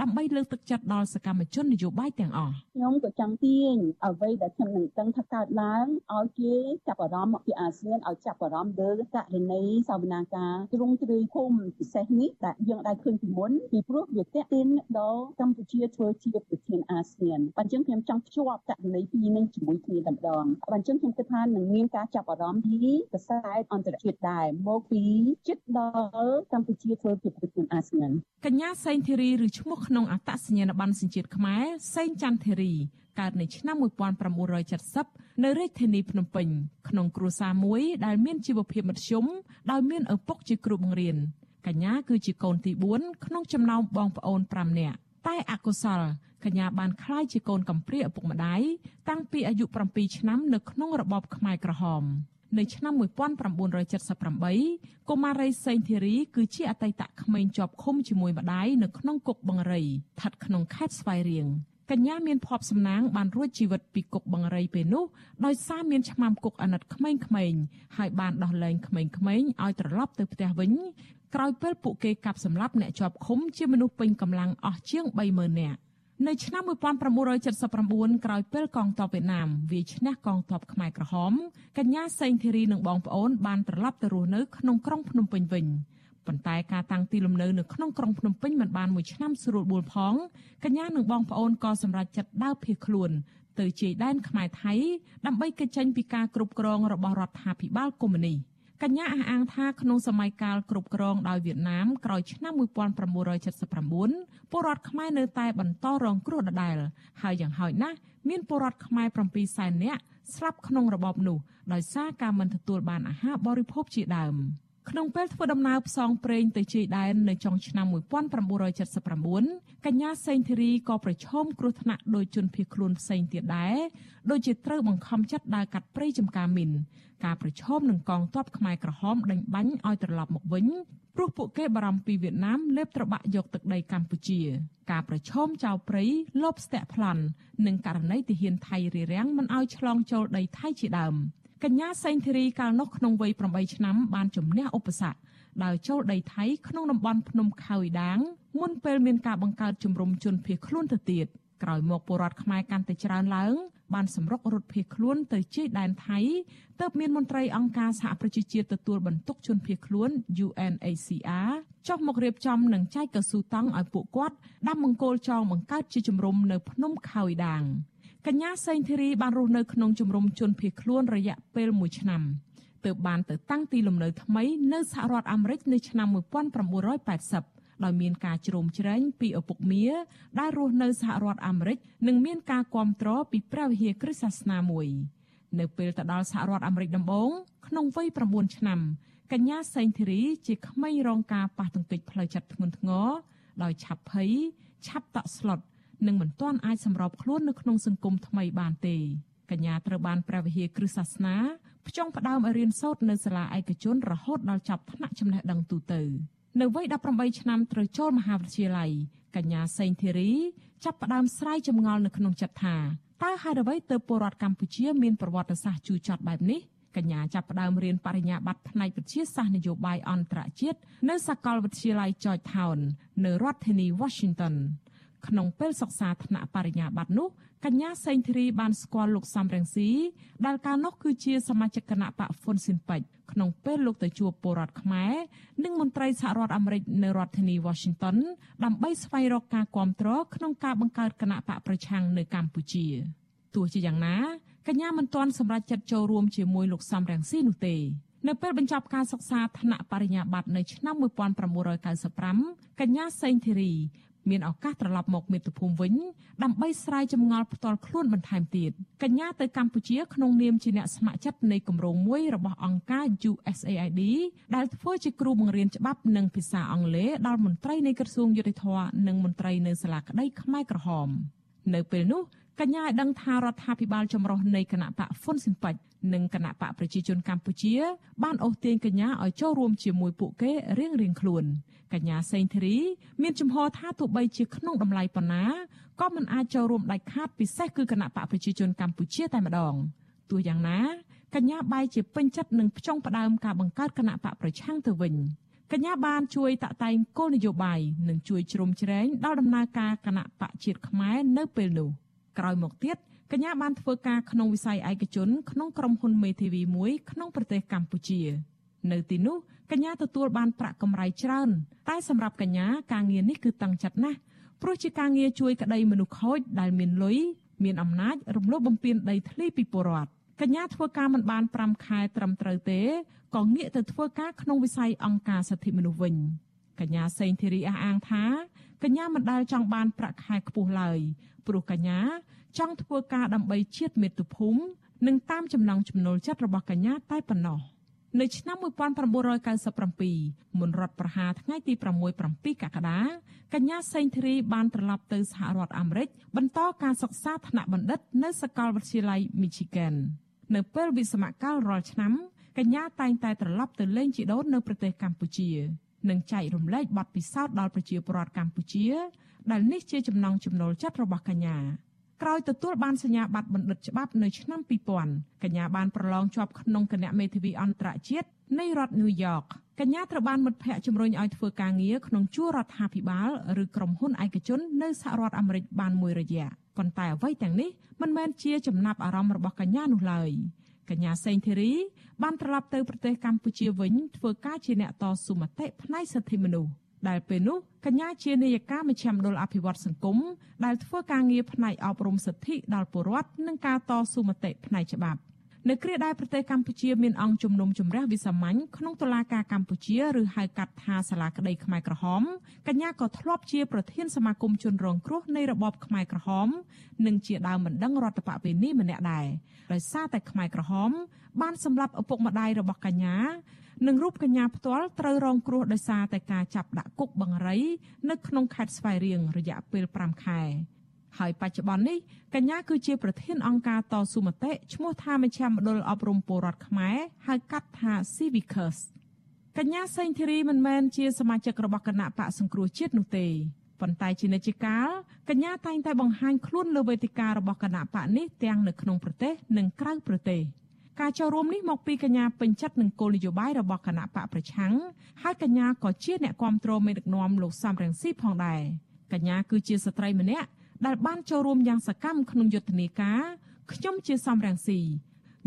ដើម្បីលើកទឹកចិត្តដល់សកម្មជននយោបាយទាំងអស់ខ្ញុំក៏ចង់ទាញអ្វីដែលខ្ញុំនឹងដឹងថាកើតឡើងឲ្យគេចាប់អារម្មណ៍ពីអាស៊ានឲ្យចាប់អារម្មណ៍លើករណីសវនាការទ្រង់ទ្រាយធំពិសេសនេះដែលយើងได้ឃើញពីមុនពីព្រោះវាតេតិនដល់កម្ពុជាធ្វើជាប្រធានអាស៊ានបើអញ្ចឹងខ្ញុំចង់ភ្ជាប់ករណីពីរនឹងជាមួយគ្នាតែម្ដងបើអញ្ចឹងខ្ញុំគិតថានឹងមានការចាប់អារម្មណ៍ពីកសែតអន្តរជាតិដែរមកពីចិត្តដល់កម្ពុជាធ្វើជាប្រធានអាស៊ានកញ្ញាសេងធីរីឬឈ្មោះក្នុងអត្តសញ្ញាណប័ណ្ណសញ្ជាតិខ្មែរសេងច័ន្ទធីរីកើតនៅឆ្នាំ1970នៅរាជធានីភ្នំពេញក្នុងគ្រួសារមួយដែលមានជីវភាពមធ្យមដោយមានឪពុកជាគ្រូបង្រៀនកញ្ញាគឺជាកូនទី4ក្នុងចំណោមបងប្អូន5នាក់ តែអកុសលកញ្ញាបានក្លាយជាកូនកំព្រាឪពុកម្ដាយតាំងពីអាយុ7ឆ្នាំនៅក្នុងរបបខ្មែរក្រហមនៅឆ្នាំ1978កុមារីសេងធីរីគឺជាអតីតក្មេងជាប់ឃុំជាមួយម្ដាយនៅក្នុងគុកបង្រីស្ថិតក្នុងខេត្តស្វាយរៀង កញ្ញាមានភ័ព្វសំណាងបានរួចជីវិតពីគុកបង្រីពេលនោះដោយសារមានឆ្មាំគុកអាណត្តិក្មេងៗហើយបានដោះលែងក្មេងៗឲ្យត្រឡប់ទៅផ្ទះវិញក្រោយពេលពួកគេកាប់សម្លាប់អ្នកជាប់ឃុំជាមនុស្សពេញកម្លាំងអស់ជាង30000នាក់នៅឆ្នាំ1979ក្រោយពេលកងទ័ពវៀតណាមវាយឈ្នះកងទ័ពខ្មែរក្រហមកញ្ញាសេងធីរីនិងបងប្អូនបានត្រឡប់ទៅរស់នៅក្នុងក្រុងភ្នំពេញវិញ ប៉ុន្តែការតាំងទីលំនៅនៅក្នុងក្រុងភ្នំពេញមិនបានមួយឆ្នាំស្រួលបួលផងកញ្ញានិងបងប្អូនក៏សម្រេចចិត្តដើរភៀសខ្លួន ទៅជាយដែនខ្មែរថៃដើម្បីកិច្ចចេញពីការគ្រប់គ្រងរបស់រដ្ឋាភិបាលកុម្មុយនីសកញ្ញាអះអាងថាក្នុងសម័យកាលគ្រប់គ្រងដោយវៀតណាមក្រោយឆ្នាំ1979ពលរដ្ឋខ្មែរនៅតែបន្តរងគ្រោះដដែលហើយយ៉ាងហោចណាស់មានពលរដ្ឋខ្មែរ7សែននាក់ស្លាប់ក្នុងរបបនោះដោយសារការមិនទទួលបានអាហារបរិភោគជាដើម។ ក្នុងពេលធ្វើដំណើរផ្សងព្រេងទៅជ័យដែននៅចុងឆ្នាំ1979កញ្ញាសេងធីរីក៏ប្រឈមគ្រោះថ្នាក់ដោយជនភៀសខ្លួនផ្សេងទៀតដែរដូចជាត្រូវបង្ខំចិត្តដើរកាត់ព្រៃចំការមីនការប្រឈមនឹងកងទ័ពខ្មែរក្រហមដេញបាញ់ឲ្យត្រឡប់មកវិញព្រោះពួកគេបារម្ភពីវៀតណាមលេបត្របាក់យកទឹកដីកម្ពុជា ការប្រឈមចោលព្រៃលបស្ទាក់ប្លន់និងករណីទាហានថៃរារាំងមិនឲ្យឆ្លងចូលដីថៃជាដើម កញ្ញាសេងធីរីកាលនោះក្នុងវ័យ8ឆ្នាំបានជំនះឧបសគ្គដោយចូលដីថៃក្នុងតំបន់ភ្នំខៅដាងមុនពេលមានការបង្កើតជំរំជនភៀសខ្លួនទៅទៀតក្រោយមកពលរដ្ឋខ្មែរកាន់តែច្រើនឡើងបានសម្រុករត់ភៀសខ្លួនទៅជិះដែនថៃទើបមានមន្ត្រីអង្គការសហប្រជាជាតិទទួលបន្ទុកជនភៀសខ្លួន UNHCR ចុះមករៀបចំនិងចែកកស៊ូតង់ឲ្យពួកគាត់ដាំបង្គោលចងបង្កើតជាជំរំនៅភ្នំខៅដាង កញ្ញាសេងធីរីបានរស់នៅក្នុងជំរំជនភៀសខ្លួនរយៈពេល1ឆ្នាំទើបបានទៅតាំងទីលំនៅថ្មីនៅសហរដ្ឋអាមេរិកនៅឆ្នាំ1980ដោយមានការជ្រោមជ្រែងពីឪពុកមាដែលរស់នៅសហរដ្ឋអាមេរិកនិងមានការគ្រប់គ្រងពីព្រះវិហារគ្រិស្តសាសនាមួយនៅពេលទៅដល់សហរដ្ឋអាមេរិកដំបូងក្នុងវ័យ9ឆ្នាំកញ្ញាសេងធីរីជាក្មេងរងការប៉ះទង្គិចផ្លូវចិត្តធ្ងន់ធ្ងរដោយឆាប់ភ័យឆាប់តក់ស្លុត និងមិនទាន់អាចសម្របខ្លួននៅក្នុងសង្គមថ្មីបានទេកញ្ញាត្រូវបានព្រះវិហារគ្រឹះសាសនាផ្ចង់ផ្ដើមឲ្យរៀនសូត្រនៅសាលាឯកជនរហូតដល់ចប់ថ្នាក់ចំណេះដឹងទូទៅនៅវ័យ18ឆ្នាំត្រូវចូលមហាវិទ្យាល័យកញ្ញាសេងធីរីចាប់ផ្ដើមស្រាយចម្ងល់នៅក្នុងចិត្តថាតើហេតុអ្វីទើបពលរដ្ឋកម្ពុជាមានប្រវត្តិសាស្ត្រជូរចត់បែបនេះកញ្ញាចាប់ផ្ដើមរៀនបរិញ្ញាបត្រផ្នែកវិទ្យាសាស្ត្រនយោបាយអន្តរជាតិនៅសាកលវិទ្យាល័យ Georgetown នៅរដ្ឋធានី Washington ក្នុងពេលសិក្សាថ្នាក់បរិញ្ញាបត្រនោះកញ្ញាសេងធីរីបានស្គាល់លោកសំរងស៊ីដែលកាលនោះគឺជាសមាជិកគណៈបកហ្វុនស៊ិនពេជ្រក្នុងពេលលោកទៅជួបពលរដ្ឋខ្មែរនិងមន្ត្រីសហរដ្ឋអាមេរិកនៅរដ្ឋធានី Washington ដើម្បីស្វែងរកការគ្រប់គ្រងក្នុងការបង្កើតគណៈបកប្រឆាំងនៅកម្ពុជាទោះជាយ៉ាងណាកញ្ញាមិនទាន់សម្រេចចិត្តចូលរួមជាមួយលោកសំរងស៊ីនោះទេនៅពេលបញ្ចប់ការសិក្សាថ្នាក់បរិញ្ញាបត្រនៅឆ្នាំ1995កញ្ញាសេងធីរី មានឱកាសត្រឡប់មកមាតុភូមិវិញដើម្បីស្រាយចម្ងល់ផ្ទាល់ខ្លួនបន្ថែមទៀតកញ្ញាទៅកម្ពុជាក្នុងនាមជាអ្នកស្ម័គ្រចិត្តនៃគម្រោងមួយរបស់អង្គការ USAID ដែលធ្វើជាគ្រូបង្រៀនច្បាប់និងភាសាអង់គ្លេសដល់មន្ត្រីនៃក្រសួងយុតិធធនិងមន្ត្រីនៅសាលាក្តីខ្មែរក្រហមនៅពេលនោះ កញ្ញាឲ្យដឹងថារដ្ឋាភិបាលចម្រុះនៃគណៈបកហ្វុនស៊ិនប៉ិចនិងគណៈបកប្រជាជនកម្ពុជា បានអូសទាញកញ្ញាឲ្យចូលរួមជាមួយពួកគេរៀងៗខ្លួនកញ្ញាសេងធីរី មានជំហរថាទោះបីជាក្នុងតម្លៃប៉ុណ្ណាក៏មិនអាចចូលរួមដាច់ខាតពិសេសគឺគណៈបកប្រជាជនកម្ពុជាតែម្ដងទោះយ៉ាងណាកញ្ញាបាយជាពេញចិត្តនឹងផ្ចង់ផ្ដើមការបង្កើតគណៈបកប្រឆាំងទៅវិញកញ្ញាបានជួយតាក់តែងគោលនយោបាយនិងជួយជ្រោមជ្រែងដល់ដំណើរការគណៈបកជាតិខ្មែរនៅពេលនោះ ក្រោយមកទៀតកញ្ញាបានធ្វើការក្នុងវិស័យឯកជនក្នុងក្រុមហ៊ុនមេធាវីមួយក្នុងប្រទេសកម្ពុជា នៅទីនោះកញ្ញាទទួលបានប្រាក់កម្រៃច្រើន តែសម្រាប់កញ្ញាការងារនេះគឺតឹងចិត្តណាស់ព្រោះជាការងារជួយក្តីមនុស្សខូចដែលមានលុយមានអំណាចរំលោភបំពានដីធ្លីពីពលរដ្ឋកញ្ញាធ្វើការមិនបាន5ខែត្រឹមត្រូវទេក៏ងាកទៅធ្វើការក្នុងវិស័យអង្គការសិទ្ធិមនុស្សវិញកញ្ញាសេងធីរីអះអាងថាកញ្ញាមិនដែលចង់បានប្រាក់ខែខ្ពស់ឡើយ ព្រោះកញ្ញាចង់ធ្វើការដើម្បីជាតិមាតុភូមិនិងតាមចំណង់ចំណូលចិត្តរបស់កញ្ញាតែប៉ុណ្ណោះនៅឆ្នាំ1997មុនរដ្ឋប្រហារថ្ងៃទី6-7កក្កដាកញ្ញាសេងធីរីបានត្រឡប់ទៅសហរដ្ឋអាមេរិកបន្តការសិក្សាថ្នាក់បណ្ឌិតនៅសាកលវិទ្យាល័យ Michigan នៅពេលវិស្សមកាលរាល់ឆ្នាំកញ្ញាតែងតែត្រឡប់ទៅលេងជីដូននៅប្រទេសកម្ពុជានិងចែករំលែកបទពិសោធន៍ដល់ប្រជាពលរដ្ឋកម្ពុជា ដែលនេះជាចំណង់ចំណូលចិត្តរបស់កញ្ញាក្រោយទទួលបានសញ្ញាបត្របណ្ឌិតច្បាប់នៅឆ្នាំ2000កញ្ញាបានប្រឡងជាប់ក្នុងគណៈមេធាវីអន្តរជាតិនៃរដ្ឋញូវយ៉កកញ្ញាត្រូវបានមិត្តភ័ក្តិជំរុញឲ្យធ្វើការងារក្នុងជួររដ្ឋាភិបាលឬក្រុមហ៊ុនឯកជននៅសហរដ្ឋអាមេរិកបានមួយរយៈប៉ុន្តែអ្វីទាំងនេះមិនមែនជាចំណាប់អារម្មណ៍របស់កញ្ញានោះឡើយកញ្ញាសេងធីរីបានត្រឡប់ទៅប្រទេសកម្ពុជាវិញធ្វើការជាអ្នកតស៊ូមតិផ្នែកសិទ្ធិមនុស្ស ដែលពេលនោះកញ្ញាជានាយិកាមជ្ឈមណ្ឌលអភិវឌ្ឍសង្គមដែលធ្វើការងារផ្នែកអប់រំសិទ្ធិដល់ពលរដ្ឋនិងការតស៊ូមតិផ្នែកច្បាប់ នៅគ្រាដែលប្រទេសកម្ពុជាមានអង្គជំនុំជម្រះវិសាមញ្ញក្នុងតុលាការកម្ពុជាឬហៅកាត់ថាសាលាក្តីខ្មែរក្រហមកញ្ញាក៏ធ្លាប់ជាប្រធានសមាគមជនរងគ្រោះនៃរបបខ្មែរក្រហម និងជាដើមបណ្ដឹងរដ្ឋបវេនីម្នាក់ដែរដោយសារតែខ្មែរក្រហម បានសម្លាប់ឪពុកម្ដាយរបស់កញ្ញានិងរូបកញ្ញាផ្ទាល់ត្រូវរងគ្រោះដោយសារតែការចាប់ដាក់គុកបង្រី នៅក្នុងខេត្តស្វាយរៀងរយៈពេល5ខែ ហើយបច្ចុប្បន្ននេះកញ្ញាគឺជាប្រធានអង្គការតស៊ូមតិឈ្មោះថាមជ្ឈមណ្ឌលអប់រំពលរដ្ឋខ្មែរហៅកាត់ថា Civicus កញ្ញាសេងធីរីមិនមែនជាសមាជិករបស់គណៈបកសង្គ្រោះជាតិនោះទេប៉ុន្តែជានិច្ចកាលកញ្ញាតែងតែបង្ហាញខ្លួនលើវេទិការបស់គណៈបកនេះទាំងនៅក្នុងប្រទេសនិងក្រៅប្រទេសការចូលរួមនេះមកពីកញ្ញាពេញចិត្តនឹងគោលនយោបាយរបស់គណៈបកប្រឆាំងហើយកញ្ញាក៏ជាអ្នកគ្រប់គ្រងមេដឹកនាំលោកសំរងស៊ីផងដែរកញ្ញាគឺជាស្ត្រីម្នាក់ ដែលបានចូលរួមយ៉ាងសកម្មក្នុងយុទ្ធនាការខ្ញុំជាសំរងស៊ី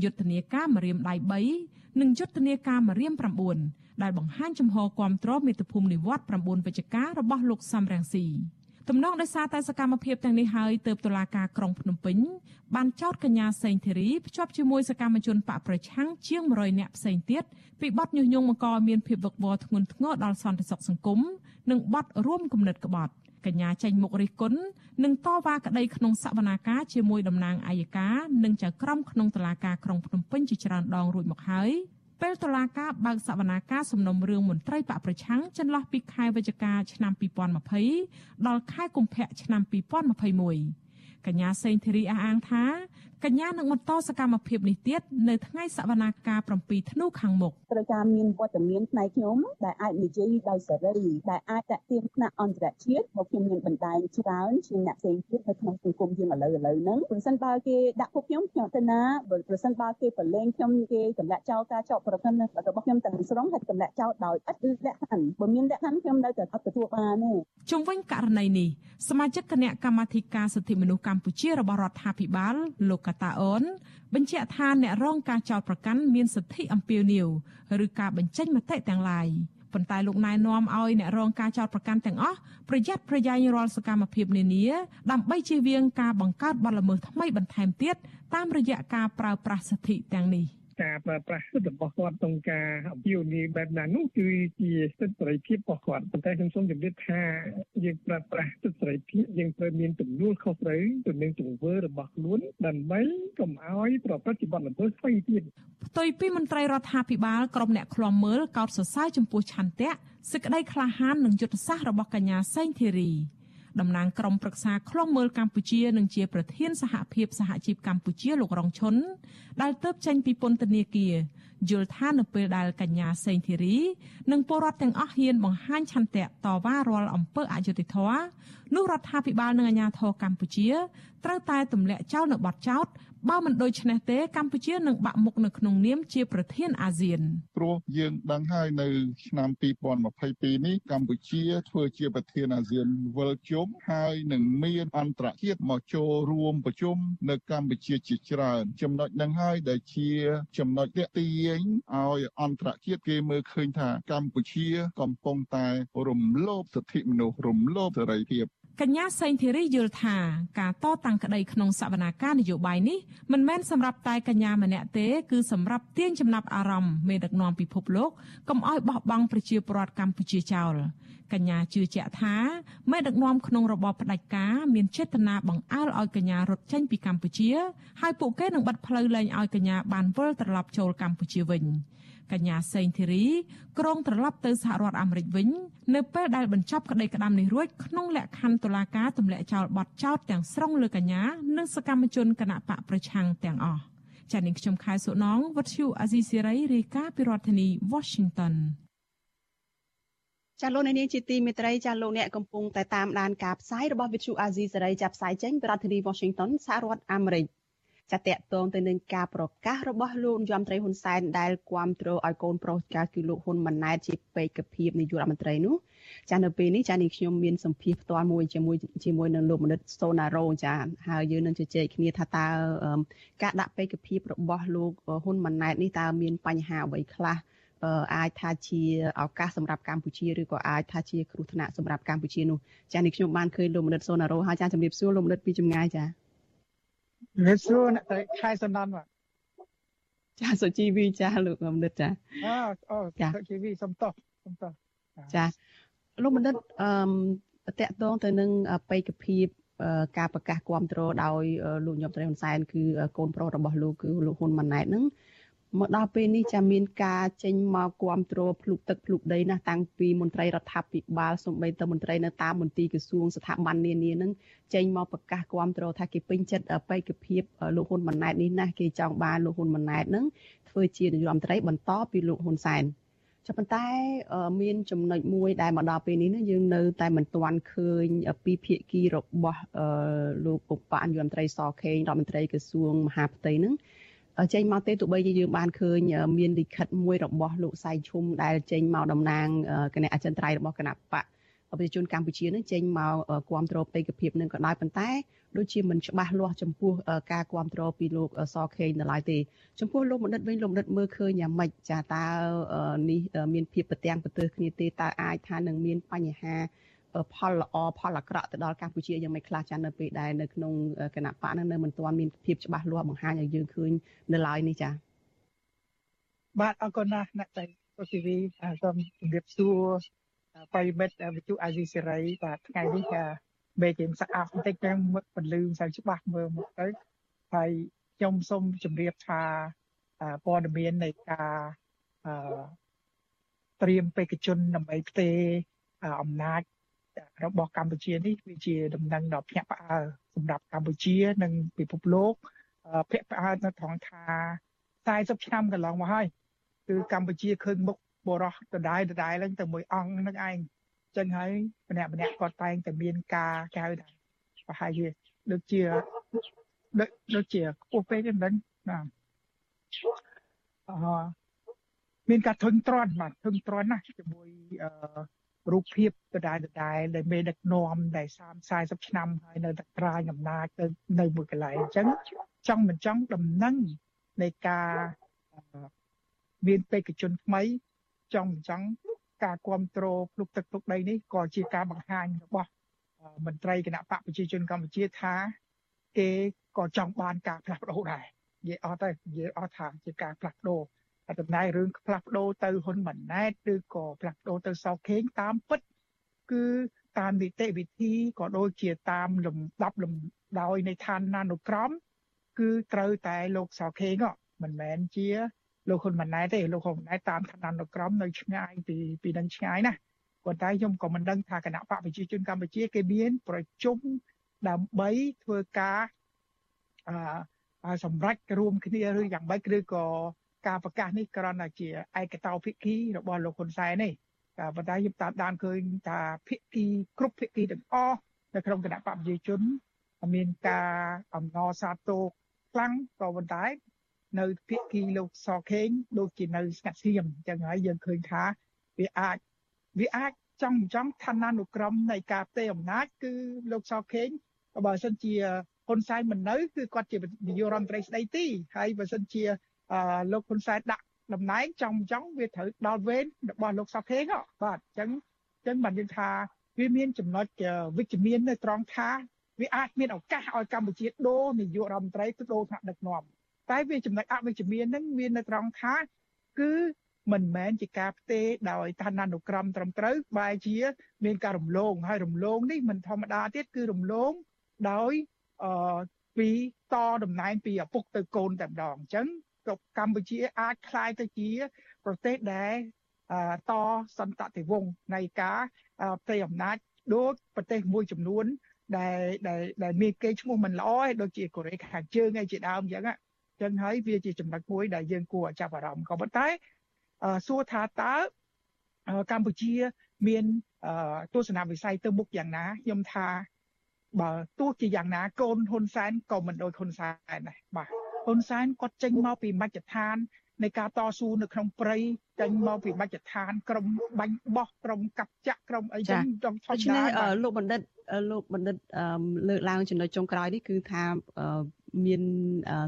យុទ្ធនាការមរៀមដៃ3និងយុទ្ធនាការមរៀម9ដែលបង្ហាញចំហគ្រប់គ្រងមេត្តាភូមិនិវត្ត9វិច្ឆិការបស់លោកសំរងស៊ីទំនងដោយសារតែសកម្មភាពទាំងនេះហើយទើបតុលាការក្រុងភ្នំពេញបានចោទកញ្ញាសេងធីរីភ្ជាប់ជាមួយសកម្មជនបកប្រឆាំងជាង100នាក់ផ្សេងទៀតពីបទញុះញង់បង្កឲ្យមានភាពវឹកវរធ្ងន់ធ្ងរដល់សន្តិសុខសង្គមនិងបទរួមគំនិតក្បត់ កញ្ញាចេញមុខរិះគន់និងតវ៉ាក្តីក្នុងសវនាការជាមួយតំណាងអัยការនិងចៅក្រមក្នុងតុលាការក្រុងភ្នំពេញជាច្រើនដងរួចមកហើយពេលតុលាការបើកសវនាការសំណុំរឿងមន្ត្រីបកប្រឆាំងចន្លោះពីខែវិច្ឆិកាឆ្នាំ2020ដល់ខែកុម្ភៈឆ្នាំ2021កញ្ញាសេងធីរីអះអាងថា កញ្ញានឹងបន្តសកម្មភាពនេះទៀតនៅថ្ងៃសវនាការ7ធ្នូខាងមុខត្រូវការមានវត្តមានផ្នែកខ្ញុំដែលអាចនិយាយដោយសេរីដែលអាចតាក់ទាញថ្នាក់អន្តរជាតិមកខ្ញុំមានបណ្ដាញច្រើនជាអ្នកផ្សេងទៀតនៅក្នុងសង្គមយើងឥឡូវឥឡូវហ្នឹងប្រសិនបើគេដាក់ពួកខ្ញុំខ្ញុំទៅណាបើប្រសិនបើគេប្រឡែងខ្ញុំគេតម្លាក់ចោលការចោទប្រកាន់របស់ខ្ញុំទាំងស្រុងហើយតម្លាក់ចោលដោយឥតលក្ខខណ្ឌបើមានលក្ខខណ្ឌខ្ញុំនៅតែអត់ទទួលបានទេជុំវិញករណីនេះសមាជិកគណៈកម្មាធិការសិទ្ធិមនុស្សកម្ពុជារបស់រដ្ឋាភិបាលលោកតាអូនបញ្ជាក់ថាអ្នករងការចោទប្រកាន់មានសិទ្ធិអំពាវនាវឬការបញ្ចេញមតិទាំងឡាយប៉ុន្តែលោកណែនាំឲ្យអ្នករងការចោទប្រកាន់ទាំងអស់ប្រយ័ត្នប្រយែងរាល់សកម្មភាពនានាដើម្បីជៀសវាងការបង្កើតបទល្មើសថ្មីបន្ថែមទៀតតាមរយៈការប្រើប្រាស់សិទ្ធិទាំងនេះ។ ការប្រើប្រាស់សិទ្ធិរបស់គាត់ក្នុងការអំពាវនាវបែបណានោះគឺជាសិទ្ធិសេរីភាពរបស់គាត់ប៉ុន្តែខ្ញុំសូមជម្រាបថាយើងប្រើប្រាស់សិទ្ធិសេរីភាពយើងត្រូវមានទំនួលខុសត្រូវទៅនឹងទង្វើរបស់ខ្លួនដើម្បីកុំឲ្យប្រព្រឹត្តជាបទល្មើសថ្មីទៀតផ្ទុយពីមន្ត្រីរដ្ឋាភិបាលក្រុមអ្នកឃ្លាំមើលកោតសរសើរចំពោះឆន្ទៈសេចក្តីក្លាហាននិងយុទ្ធសាស្ត្ររបស់កញ្ញាសេងធីរី តំណាងក្រុមប្រឹក្សាខ្លុំមើលកម្ពុជានិងជាប្រធានសហភាពសហជីពកម្ពុជាលោករងឈុនដែលទៅចេញពីពន្ធនាគារយល់ថានៅពេលដែលកញ្ញាសេងធីរីនិងពលរដ្ឋទាំងអស់ហ៊ានបង្ហាញឆន្ទៈតវ៉ារាល់អំពើអយុត្តិធម៌នោះរដ្ឋាភិបាលនិងអាជ្ញាធរកម្ពុជាត្រូវតែទម្លាក់ចោលនៅបទចោទ បើមិនដូច្នេះទេកម្ពុជានឹងបាក់មុខនៅក្នុងនាមជាប្រធានអាស៊ានព្រោះយើងដឹងហើយនៅឆ្នាំ2022នេះកម្ពុជាធ្វើជាប្រធានអាស៊ានវិលជុំហើយនឹងមានអន្តរជាតិមកចូលរួមប្រជុំនៅកម្ពុជាជាច្រើន ចំណុចនឹងហើយដែលជាចំណុចទាក់ទាញឲ្យអន្តរជាតិគេមើលឃើញថាកម្ពុជាកំពុងតែរំលោភសិទ្ធិមនុស្សរំលោភសេរីភាព កញ្ញាសេងធីរីយល់ថាការតតាំងក្តីក្នុងសវនាការនយោបាយនេះមិនមែនសម្រាប់តែកញ្ញាម្នាក់ទេគឺសម្រាប់ទាញចំណាប់អារម្មណ៍មេដឹកនាំពិភពលោកកុំឲ្យបោះបង់ប្រជាពលរដ្ឋកម្ពុជាចោលកញ្ញាជឿជាក់ថាមេដឹកនាំក្នុងរបបផ្ដាច់ការមានចេតនាបង្អើលឲ្យកញ្ញារត់ចេញពីកម្ពុជាហើយពួកគេនឹងបិទផ្លូវលែងឲ្យកញ្ញាបានវិលត្រឡប់ចូលកម្ពុជាវិញ។ កញ្ញាសេងធីរីក្រុងត្រឡប់ទៅសហរដ្ឋអាមេរិកវិញនៅពេលដែលបញ្ចប់ក្តីក្តាំនេះរួចក្នុងលក្ខខណ្ឌតុលាការទម្លាក់ចោលបទចោទទាំងស្រុងលើកញ្ញានិងសកម្មជនគណៈបកប្រឆាំងទាំងអស់ចា៎នាងខ្ញុំខែសុណងវັດឈូអាស៊ីសេរីរាយការណ៍ពីរដ្ឋធានី Washington ចាលោកនាងជាទីមេត្រីចាលោកអ្នកកំពុងតែតាមដានការផ្សាយរបស់វិទ្យុអាស៊ីសេរីចាប់ផ្សាយចេញពីរដ្ឋធានី Washington សហរដ្ឋអាមេរិក។ ចាតកតងទៅនឹងការប្រកាសរបស់លោកយមត្រីហ៊ុនសែនដែលគាំទ្រឲ្យកូនប្រុសចាគឺលោកហ៊ុនម៉ាណែតជាបេក្ខភាពនាយករដ្ឋមន្ត្រីនោះចានៅពេលនេះចានេះខ្ញុំមានសម្ភារផ្ទាល់មួយជាមួយជាមួយនឹងលោកមនិតសូណារ៉ូចាហើយយើងនឹងជជែកគ្នាថាតើការដាក់បេក្ខភាពរបស់លោកហ៊ុនម៉ាណែតនេះតើមានបញ្ហាអ្វីខ្លះអាចថាជាឱកាសសម្រាប់កម្ពុជាឬក៏អាចថាជាគ្រោះថ្នាក់សម្រាប់កម្ពុជានោះចានេះខ្ញុំបានឃើញលោកមនិតសូណារ៉ូហើយចាជំរាបសួរលោកមនិតពីចម្ងាយចា ជំរាបសួរអ្នកត្រីខែសំណនបាទចាសុជីវីចាលោកមនិតចាអូអូសុជីវីសុំតោះសុំតោះចាលោកមនិតអឺតកតងទៅនឹងបេក្ខភាពការប្រកាសគ្រប់គ្រងដោយលោកញោមត្រីហ៊ុនសែនគឺកូនប្រុសរបស់លោកគឺលោកហ៊ុនម៉ាណែតហ្នឹង មកដល់ពេលនេះចាមានការចេញមកគ្រប់គ្រងភ្លុកទឹកភ្លុកដីណាស់តាំងពីមន្ត្រីរដ្ឋាភិបាលសូម្បីតែមន្ត្រីនៅតាមមន្ទីរក្រសួងស្ថាប័ននានានឹងចេញមកប្រកាសគ្រប់គ្រងថាគេពេញចិត្តបេក្ខភាពលោកហ៊ុនម៉ាណែតនេះណាស់គេចង់បានលោកហ៊ុនម៉ាណែតនឹងធ្វើជានាយករដ្ឋមន្ត្រីបន្តពីលោកហ៊ុនសែនចាប៉ុន្តែមានចំណុចមួយដែលមកដល់ពេលនេះណាយើងនៅតែមិនទាន់ឃើញពីភាគីរបស់លោកឧបនាយករដ្ឋមន្ត្រីសខេងរដ្ឋមន្ត្រីក្រសួងមហាផ្ទៃនឹង ចេញមកទេទោះបីជាយើងបានឃើញមានលិខិតមួយរបស់លោកសៃឈុំដែលចេញមកតំណាងគណៈអចិន្ត្រៃយ៍របស់គណៈបកប្រជាជនកម្ពុជានឹងចេញមកគ្រប់គ្រងបេក្ខភាពនឹងក៏ដោយប៉ុន្តែដូចជាមិនច្បាស់លាស់ចំពោះការគ្រប់គ្រងពីលោកសខេងនៅឡើយទេចំពោះលោកបណ្ឌិតវិញលោកបណ្ឌិតមើលឃើញយ៉ាងម៉េចចាតើនេះមានភាពប្រទាំងប្រទើសគ្នាទេតើអាចថានឹងមានបញ្ហា ផលល្អផលអាក្រក់ទៅដល់កម្ពុជាយ៉ាងម៉េចខ្លះចានៅពេលដែលនៅក្នុងគណៈបកនឹងនៅមិនទាន់មានភាពច្បាស់លាស់បង្ហាញឲ្យយើងឃើញនៅឡើយនេះចាបាទអរគុណណាស់អ្នកតែសុធីវីសូមជម្រាបសួរប្រិមិត្តវិទ្យុអាស៊ីសេរីបាទថ្ងៃនេះមេគីមសាក់អាប់បន្តិចតែពលឺមិនសូវច្បាស់មើលមកទៅហើយខ្ញុំសូមជម្រាបថាព័ត៌មាននៃការត្រៀមបេក្ខជនដើម្បីផ្ទេរអំណាច របស់កម្ពុជានេះវាជាដំណឹងដ៏ភ្ញាក់ផ្អើលសម្រាប់កម្ពុជា និងពិភពលោកភ្ញាក់ផ្អើលនៅត្រង់ថា40ឆ្នាំកន្លងមកហើយគឺកម្ពុជាឃើញមុខបរោះដដែលដដែលឡើងទៅមួយអង្គនឹងឯងចឹងហើយម្នាក់ម្នាក់គាត់តែងតែមានការកៅដែរប្រហែលជាដូចជាដូចដូចជាខ្ពស់ពេកហ្នឹងណាអឺមានការធុញទ្រាន់បាទធុញទ្រាន់ណាស់ជាមួយអឺ រូបភាពដដែលដដែលដែលមេដឹកនាំដែល30 40ឆ្នាំហើយនៅតែក្រាញអំណាចទៅនៅមួយកន្លែងអញ្ចឹងចង់មិនចង់ដំណឹងនៃការមានបេក្ខជនថ្មីចង់មិនចង់ការគ្រប់គ្រងភ្លុកទឹកភ្លុកដីនេះក៏ជាការបង្ហាញរបស់មន្ត្រីគណៈបកប្រជាជនកម្ពុជាថាគេក៏ចង់បានការផ្លាស់ប្ដូរដែរនិយាយអត់ទៅនិយាយអត់ថាជាការផ្លាស់ប្ដូរ តែតំណែងរឿងផ្លាស់ប្ដូរទៅហ៊ុនម៉ាណែតឬក៏ផ្លាស់ប្ដូរទៅសោខេងតាមពិតគឺតាមនីតិវិធីក៏ដូចជាតាមលំដាប់លំដោយនៃឋានានុក្រម គឺត្រូវតែលោកសោខេងមិនមែនជាលោកហ៊ុនម៉ាណែតទេលោកហ៊ុនម៉ាណែតតាមឋានានុក្រមនៅឆ្ងាយពីពីនឹងឆ្ងាយណាប៉ុន្តែខ្ញុំក៏មិនដឹងថាគណៈបកប្រជាជនកម្ពុជាគេមានប្រជុំដើម្បីធ្វើការអឺសម្រាប់រួមគ្នាឬយ៉ាងម៉េចឬក៏ ការប្រកាសនេះគ្រាន់តែជាឯកតោភាគីរបស់លោកហ៊ុនសែនទេតែប៉ុន្តែខ្ញុំតាមដានឃើញថាភាគីគ្រប់ភាគីទាំងអស់នៅក្នុងគណៈបកប្រជាជនមានការអំណរសាទរខ្លាំងក៏ប៉ុន្តែនៅភាគីលោកសខេងដូចជានៅស្ងាត់ស្ងៀមអញ្ចឹងហើយយើងឃើញថាវាអាចវាអាចចង់ចង់ឋានានុក្រមនៃការផ្ទេរអំណាចគឺលោកសខេងបើសិនជាហ៊ុនសែនមិននៅគឺគាត់ជានាយករដ្ឋមន្ត្រីស្ដីទីហើយបើសិនជា លោកហ៊ុនសែនដាក់តំណែងចំចង់វាត្រូវដល់វេនរបស់លោកសុកខេងបាទអញ្ចឹងអញ្ចឹងបានយើងថាវាមានចំណុចវិជ្ជមាននៅត្រង់ថាវាអាចមានឱកាសឲ្យកម្ពុជាដូរនាយករដ្ឋមន្ត្រីទៅដូរថ្នាក់ដឹកនាំតែវាចំណុចអវិជ្ជមានហ្នឹងមាននៅត្រង់ថាគឺមិនមែនជាការផ្ទេរដោយឋានានុក្រមត្រឹមត្រូវបែរជា មានការរំលងហើយរំលងនេះមិនធម្មតាទៀតគឺរំលងដោយអឺពីតតំណែងពីឪពុកទៅកូនតែម្ដងអញ្ចឹង កម្ពុជាអាចคล้ายទៅជាប្រទេសដែលតសន្តតិវង្សនៃការផ្ទៃអំណាចដូចប្រទេសមួយចំនួនដែលដែលដែលមានគេឈ្មោះមិនល្អឯដូចជាកូរ៉េខាងជើងឯជាដើមអញ្ចឹងអញ្ចឹងហើយវាជាចំណុចមួយដែលយើងគួរឲ្យចាប់អារម្មណ៍ក៏ប៉ុន្តែសួរថាតើកម្ពុជាមានទស្សនវិស័យទៅមុខយ៉ាងណាខ្ញុំថាបើទោះជាយ៉ាងណាកូនហ៊ុនសែនក៏មិនដូចហ៊ុនសែនដែរបាទ ហ៊ុនសែនគាត់ចេញមកពីមជ្ឈដ្ឋាននៃការតស៊ូនៅក្នុងព្រៃចេញមកពីមជ្ឈដ្ឋានក្រមបាញ់បោះក្រមកាប់ចាក់ក្រមអីចឹងចង់ថយដែរដូច្នេះលោកបណ្ឌិតលោកបណ្ឌិតលើកឡើងចំណុចចុងក្រោយនេះគឺថា មាន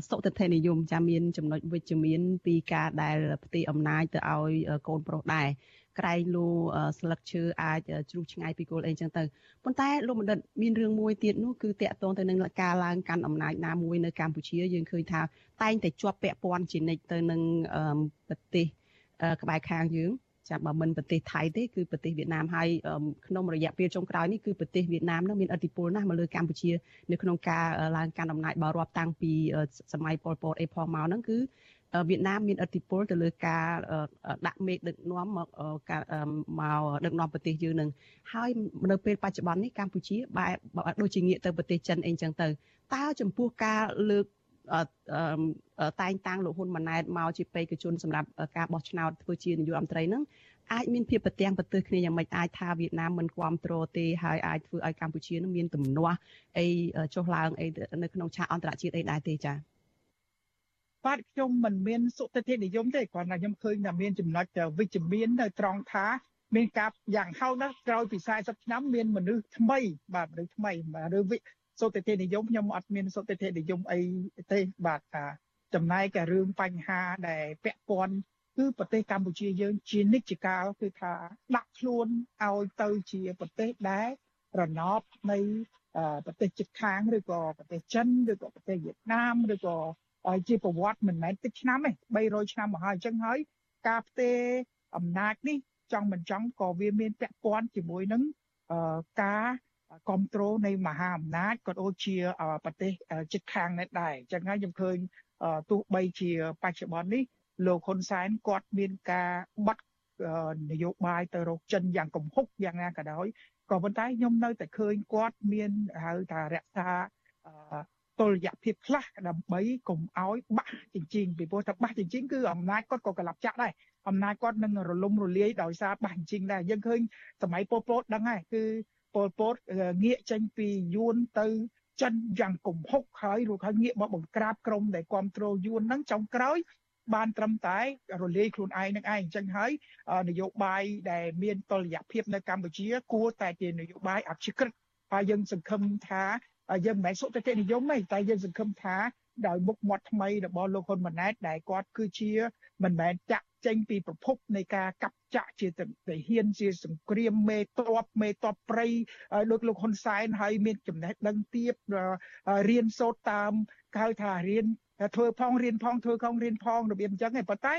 សុតិធិនិយមចាំមានចំណុចវិជ្ជមាន ពីការដែលផ្ទេរអំណាចទៅឲ្យកូនប្រុសដែរក្រែងលោស្លឹកឈើអាចជ្រុះឆ្ងាយពីគល់អីចឹងទៅប៉ុន្តែលោកបណ្ឌិតមានរឿងមួយទៀតនោះគឺតាក់ទងទៅនឹងការឡើងកាន់អំណាចណាមួយនៅកម្ពុជាយើងឃើញថាតែងតែជាប់ពាក់ព័ន្ធជានិច្ចទៅនឹងប្រទេសក្បែរខាងយើង ចាំបើមិនប្រទេសថៃទេគឺប្រទេសវៀតណាមហើយក្នុងរយៈពេលចុងក្រោយនេះគឺប្រទេសវៀតណាមនឹងមានឥទ្ធិពលណាស់មកលើកម្ពុជានៅក្នុងការឡើងកាន់អំណាចបើរាប់តាំងពីសម័យប៉ុលពតអីផងមកហ្នឹងគឺវៀតណាមមានឥទ្ធិពលទៅលើការដាក់មេដឹកនាំមកការមកដឹកនាំប្រទេសយើងនឹងហើយនៅពេលបច្ចុប្បន្ននេះកម្ពុជាបែបដូចជាងាកទៅប្រទេសចិនអីចឹងទៅតើចំពោះការលើក តែងតាំងលោកហ៊ុនម៉ាណែតមកជាបេក្ខជនសម្រាប់ការបោះឆ្នោតធ្វើជានាយករដ្ឋមន្ត្រីហ្នឹងអាចមានភាពប្រទាំងប្រទើសគ្នាយ៉ាងម៉េចអាចថាវៀតណាមមិនគ្រប់គ្រងទេហើយអាចធ្វើឲ្យកម្ពុជានឹងមានទំនាស់អីចុះឡើងអីនៅក្នុងឆាកអន្តរជាតិអីដែរទេចា៎បាទខ្ញុំមិនមានសុតិធិនិយមទេគ្រាន់តែខ្ញុំឃើញថាមានចំណុចវិជ្ជមាននៅត្រង់ថាមានការយ៉ាងហោចណាស់ក្រោយពី40ឆ្នាំមានមនុស្សថ្មីបាទមនុស្សថ្មីឬ សុតិធិនិយមខ្ញុំអត់មានសុតិធិនិយមអីទេបាទថាចំណែកឯរឿងបញ្ហាដែលពាក់ព័ន្ធគឺប្រទេសកម្ពុជាយើងជានិច្ចកាលគឺថាដាក់ខ្លួនឲ្យទៅជាប្រទេសដែលរណបនៃប្រទេសជិតខាងឬក៏ប្រទេសចិនឬក៏ប្រទេសវៀតណាមឬក៏ជាប្រវត្តិមិនមែនតិចឆ្នាំទេ300ឆ្នាំមកហើយអញ្ចឹងហើយការផ្ទេរអំណាចនេះចង់មិនចង់ក៏វាមានពាក់ព័ន្ធជាមួយនឹងការ គ្រប់គ្រងនៃមហាអំណាចក៏ដូចជាប្រទេសជិតខាងនេះដែរអញ្ចឹងហើយខ្ញុំឃើញទោះបីជាបច្ចុប្បន្ននេះលោកហ៊ុនសែនគាត់មានការបត់នយោបាយទៅរកចិនយ៉ាងកំហុកយ៉ាងណាក៏ដោយក៏ប៉ុន្តែខ្ញុំនៅតែឃើញគាត់មានហៅថារក្សាតុល្យភាពខ្លះដើម្បីកុំឲ្យបាក់ជញ្ជីងពីព្រោះថាបាក់ជញ្ជីងគឺអំណាចគាត់ក៏ក្លាប់ចាក់ដែរអំណាចគាត់នឹងរលំរលាយដោយសារបាក់ជញ្ជីងដែរយើងឃើញសម័យប៉ុលពតដឹងហើយគឺ ប៉ុលពតងាកចេញពីយួនទៅចិនយ៉ាងកំហុកហើយរួចហើយងាកមកបង្ក្រាបក្រុមដែលគ្រប់គ្រងយួនហ្នឹងចុងក្រោយបានត្រឹមតែរលាយខ្លួនឯងនឹងឯងអញ្ចឹងហើយនយោបាយដែលមានតុល្យភាពនៅកម្ពុជា គួរតែជានយោបាយអព្យាក្រឹតហើយយើងសង្ឃឹមថាយើងមិនមែនសុទ្ធតែនិយមទេតែយើងសង្ឃឹមថា ដោយមុខមាត់ថ្មីរបស់លោកហ៊ុនម៉ាណែតដែលគាត់គឺជាមិនមែនចាក់ចេញពីប្រភពនៃការកាប់ចាក់ជាទាហានជាសង្គ្រាមមេតបមេតបព្រៃដូចលោកហ៊ុនសែនហើយមានចំណេះដឹងទៀបរៀនសូត្រតាមគេហៅថារៀនធ្វើផងរៀនផងធ្វើខំរៀនផងរបៀបអញ្ចឹងឯងប៉ុន្តែ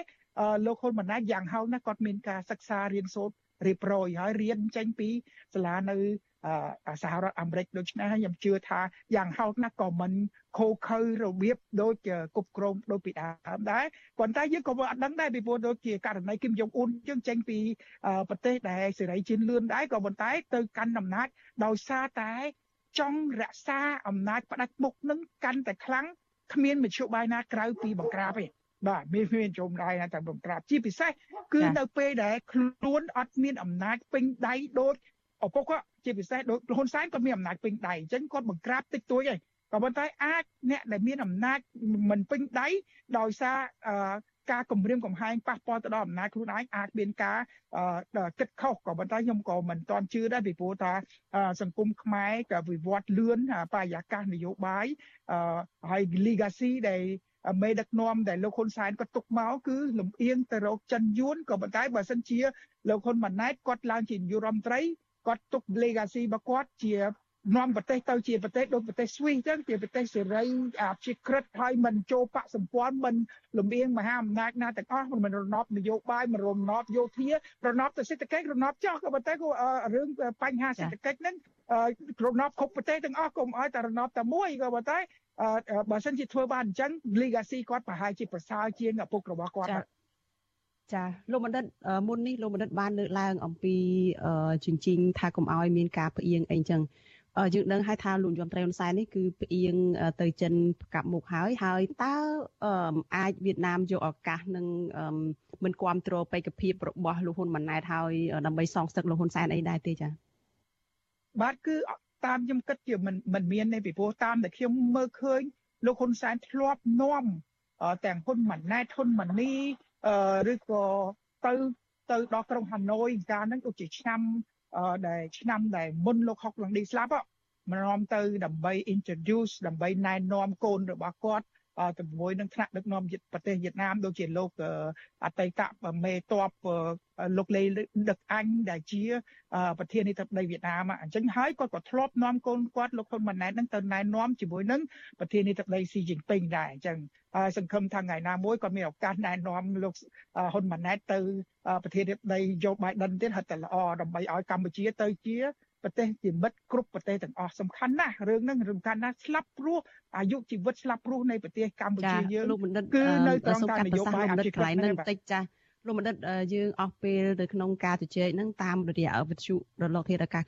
លោកហ៊ុនម៉ាណែតយ៉ាងហោចណាស់គាត់មានការសិក្សារៀនសូត្ររៀបរយហើយរៀនចេញពីសាលានៅ សហរដ្ឋអាមេរិកដូច្នេះខ្ញុំជឿថាយ៉ាងហោចណាស់ក៏មិនខូខើរបៀបដូចគប់ក្រមដូចពីដើមដែរប៉ុន្តែយើងក៏អត់ដឹងដែរពីព្រោះដូចជាករណីគឹមយ៉ុងអ៊ុនយើងចេញពីប្រទេសដែលសេរីជឿនលឿនដែរក៏ប៉ុន្តែទៅកាន់អំណាចដោយសារតែចង់រក្សាអំណាចផ្ដាច់មុខនឹងកាន់តែខ្លាំងគ្មានមធ្យោបាយណាក្រៅពីបង្ក្រាបទេបាទមានមានជុំដៃណាតែបង្ក្រាបជាពិសេសគឺនៅពេលដែលខ្លួនអត់មានអំណាចពេញដៃដូច ឪពុកគាត់ជាពិសេសដូចហ៊ុនសែនគាត់មានអំណាចពេញដៃអញ្ចឹងគាត់បង្ក្រាបតិចតួចហើយក៏ប៉ុន្តែអាចអ្នកដែលមានអំណាចមិនពេញដៃដោយសារការគម្រាមកំហែងប៉ះពាល់ទៅដល់អំណាចខ្លួនឯងអាចមានការគិតខុសក៏ប៉ុន្តែខ្ញុំក៏មិនទាន់ជឿដែរពីព្រោះថាសង្គមខ្មែរក៏វិវត្តលឿនបរិយាកាសនយោបាយហើយ legacy ដែលមេដឹកនាំដែលលោកហ៊ុនសែនគាត់ទុកមកគឺលំអៀងទៅរកចិនយួនក៏ប៉ុន្តែបើសិនជាលោកហ៊ុនម៉ាណែតគាត់ឡើងជានាយករដ្ឋមន្ត្រី គាត់ទុក legacy របស់គាត់ជានាំប្រទេសទៅជាប្រទេសដូចប្រទេសស្វីសអញ្ចឹងជាប្រទេសសេរីអាព្យាក្រឹតហើយមិនចូលបកសម្ព័ន្ធមិនលំអៀងមហាអំណាចណាទាំងអស់មិនរណបនយោបាយមិនរណបយោធារណបទៅសេដ្ឋកិច្ចរណបចោះក៏ប៉ុន្តែក៏រឿងបញ្ហាសេដ្ឋកិច្ចហ្នឹងរណបគ្រប់ប្រទេសទាំងអស់កុំឲ្យតែរណបតែមួយក៏ប៉ុន្តែបើសិនជាធ្វើបានអញ្ចឹង legacy គាត់ប្រហែលជាប្រសើរជាងឪពុករបស់គាត់ ចាលោកបណ្ឌិតមុននេះលោកបណ្ឌិតបានលើកឡើងអំពីជញ្ជីងថាកុំឲ្យមានការផ្អៀងអីចឹងយើងដឹងហើយថាលោកយមត្រីហ៊ុនសែននេះគឺផ្អៀងទៅចិនកាប់មុខហើយហើយតើអាចវៀតណាមយកឱកាសនឹងមិនគ្រប់គ្រងបេក្ខភាពរបស់លោកហ៊ុនម៉ាណែតហើយដើម្បីសងសឹកលោកហ៊ុនសែនអីដែរទេចា៎បាទគឺតាមខ្ញុំគិតជាមិនមិនមានទេពីព្រោះតាមដែលខ្ញុំមើលឃើញលោកហ៊ុនសែនធ្លាប់នាំទាំងហ៊ុនម៉ាណែតហ៊ុនម៉ានី ឬក៏ទៅទៅដល់ក្រុងហាណូយកាលហ្នឹងដូចជាឆ្នាំដែលឆ្នាំដែលមុនលោកហុកឡុងឌីស្លាប់មកនាំទៅដើម្បី introduce ដើម្បីណែនាំកូនរបស់គាត់ទៅ ជាមួយនឹងថ្នាក់ដឹកនាំប្រទេសវៀតណាមដូចជាលោកអតីតមេតបលោកលេដឹកអញដែលជា ប្រធានាធិបតីវៀតណាមអញ្ចឹងហើយគាត់ក៏ធ្លាប់នាំកូនគាត់លោកហ៊ុនម៉ាណែតនឹងទៅណែនាំជាមួយនឹងប្រធានាធិបតីស៊ីជីនពីងដែរអញ្ចឹងហើយសង្ឃឹមថាថ្ងៃណាមួយក៏មានឱកាសណែនាំលោកហ៊ុនម៉ាណែតទៅប្រធានាធិបតីโยបៃដិនទៀតហើយតែល្អដើម្បីឲ្យកម្ពុជាទៅជា ប្រទេសជាមិត្តគ្រប់ប្រទេសទាំងអស់សំខាន់ណាស់រឿងហ្នឹងសំខាន់ណាស់ស្លាប់ព្រោះអាយុជីវិតស្លាប់ព្រោះនៃប្រទេសកម្ពុជាយើងគឺនៅត្រង់តាមនយោបាយអភិក្រិតហ្នឹងបន្តិចចាលោកបណ្ឌិតយើងអស់ពេលនៅក្នុងការជជែកហ្នឹងតាមរយៈវិទ្យុរលកធាតុអាកាស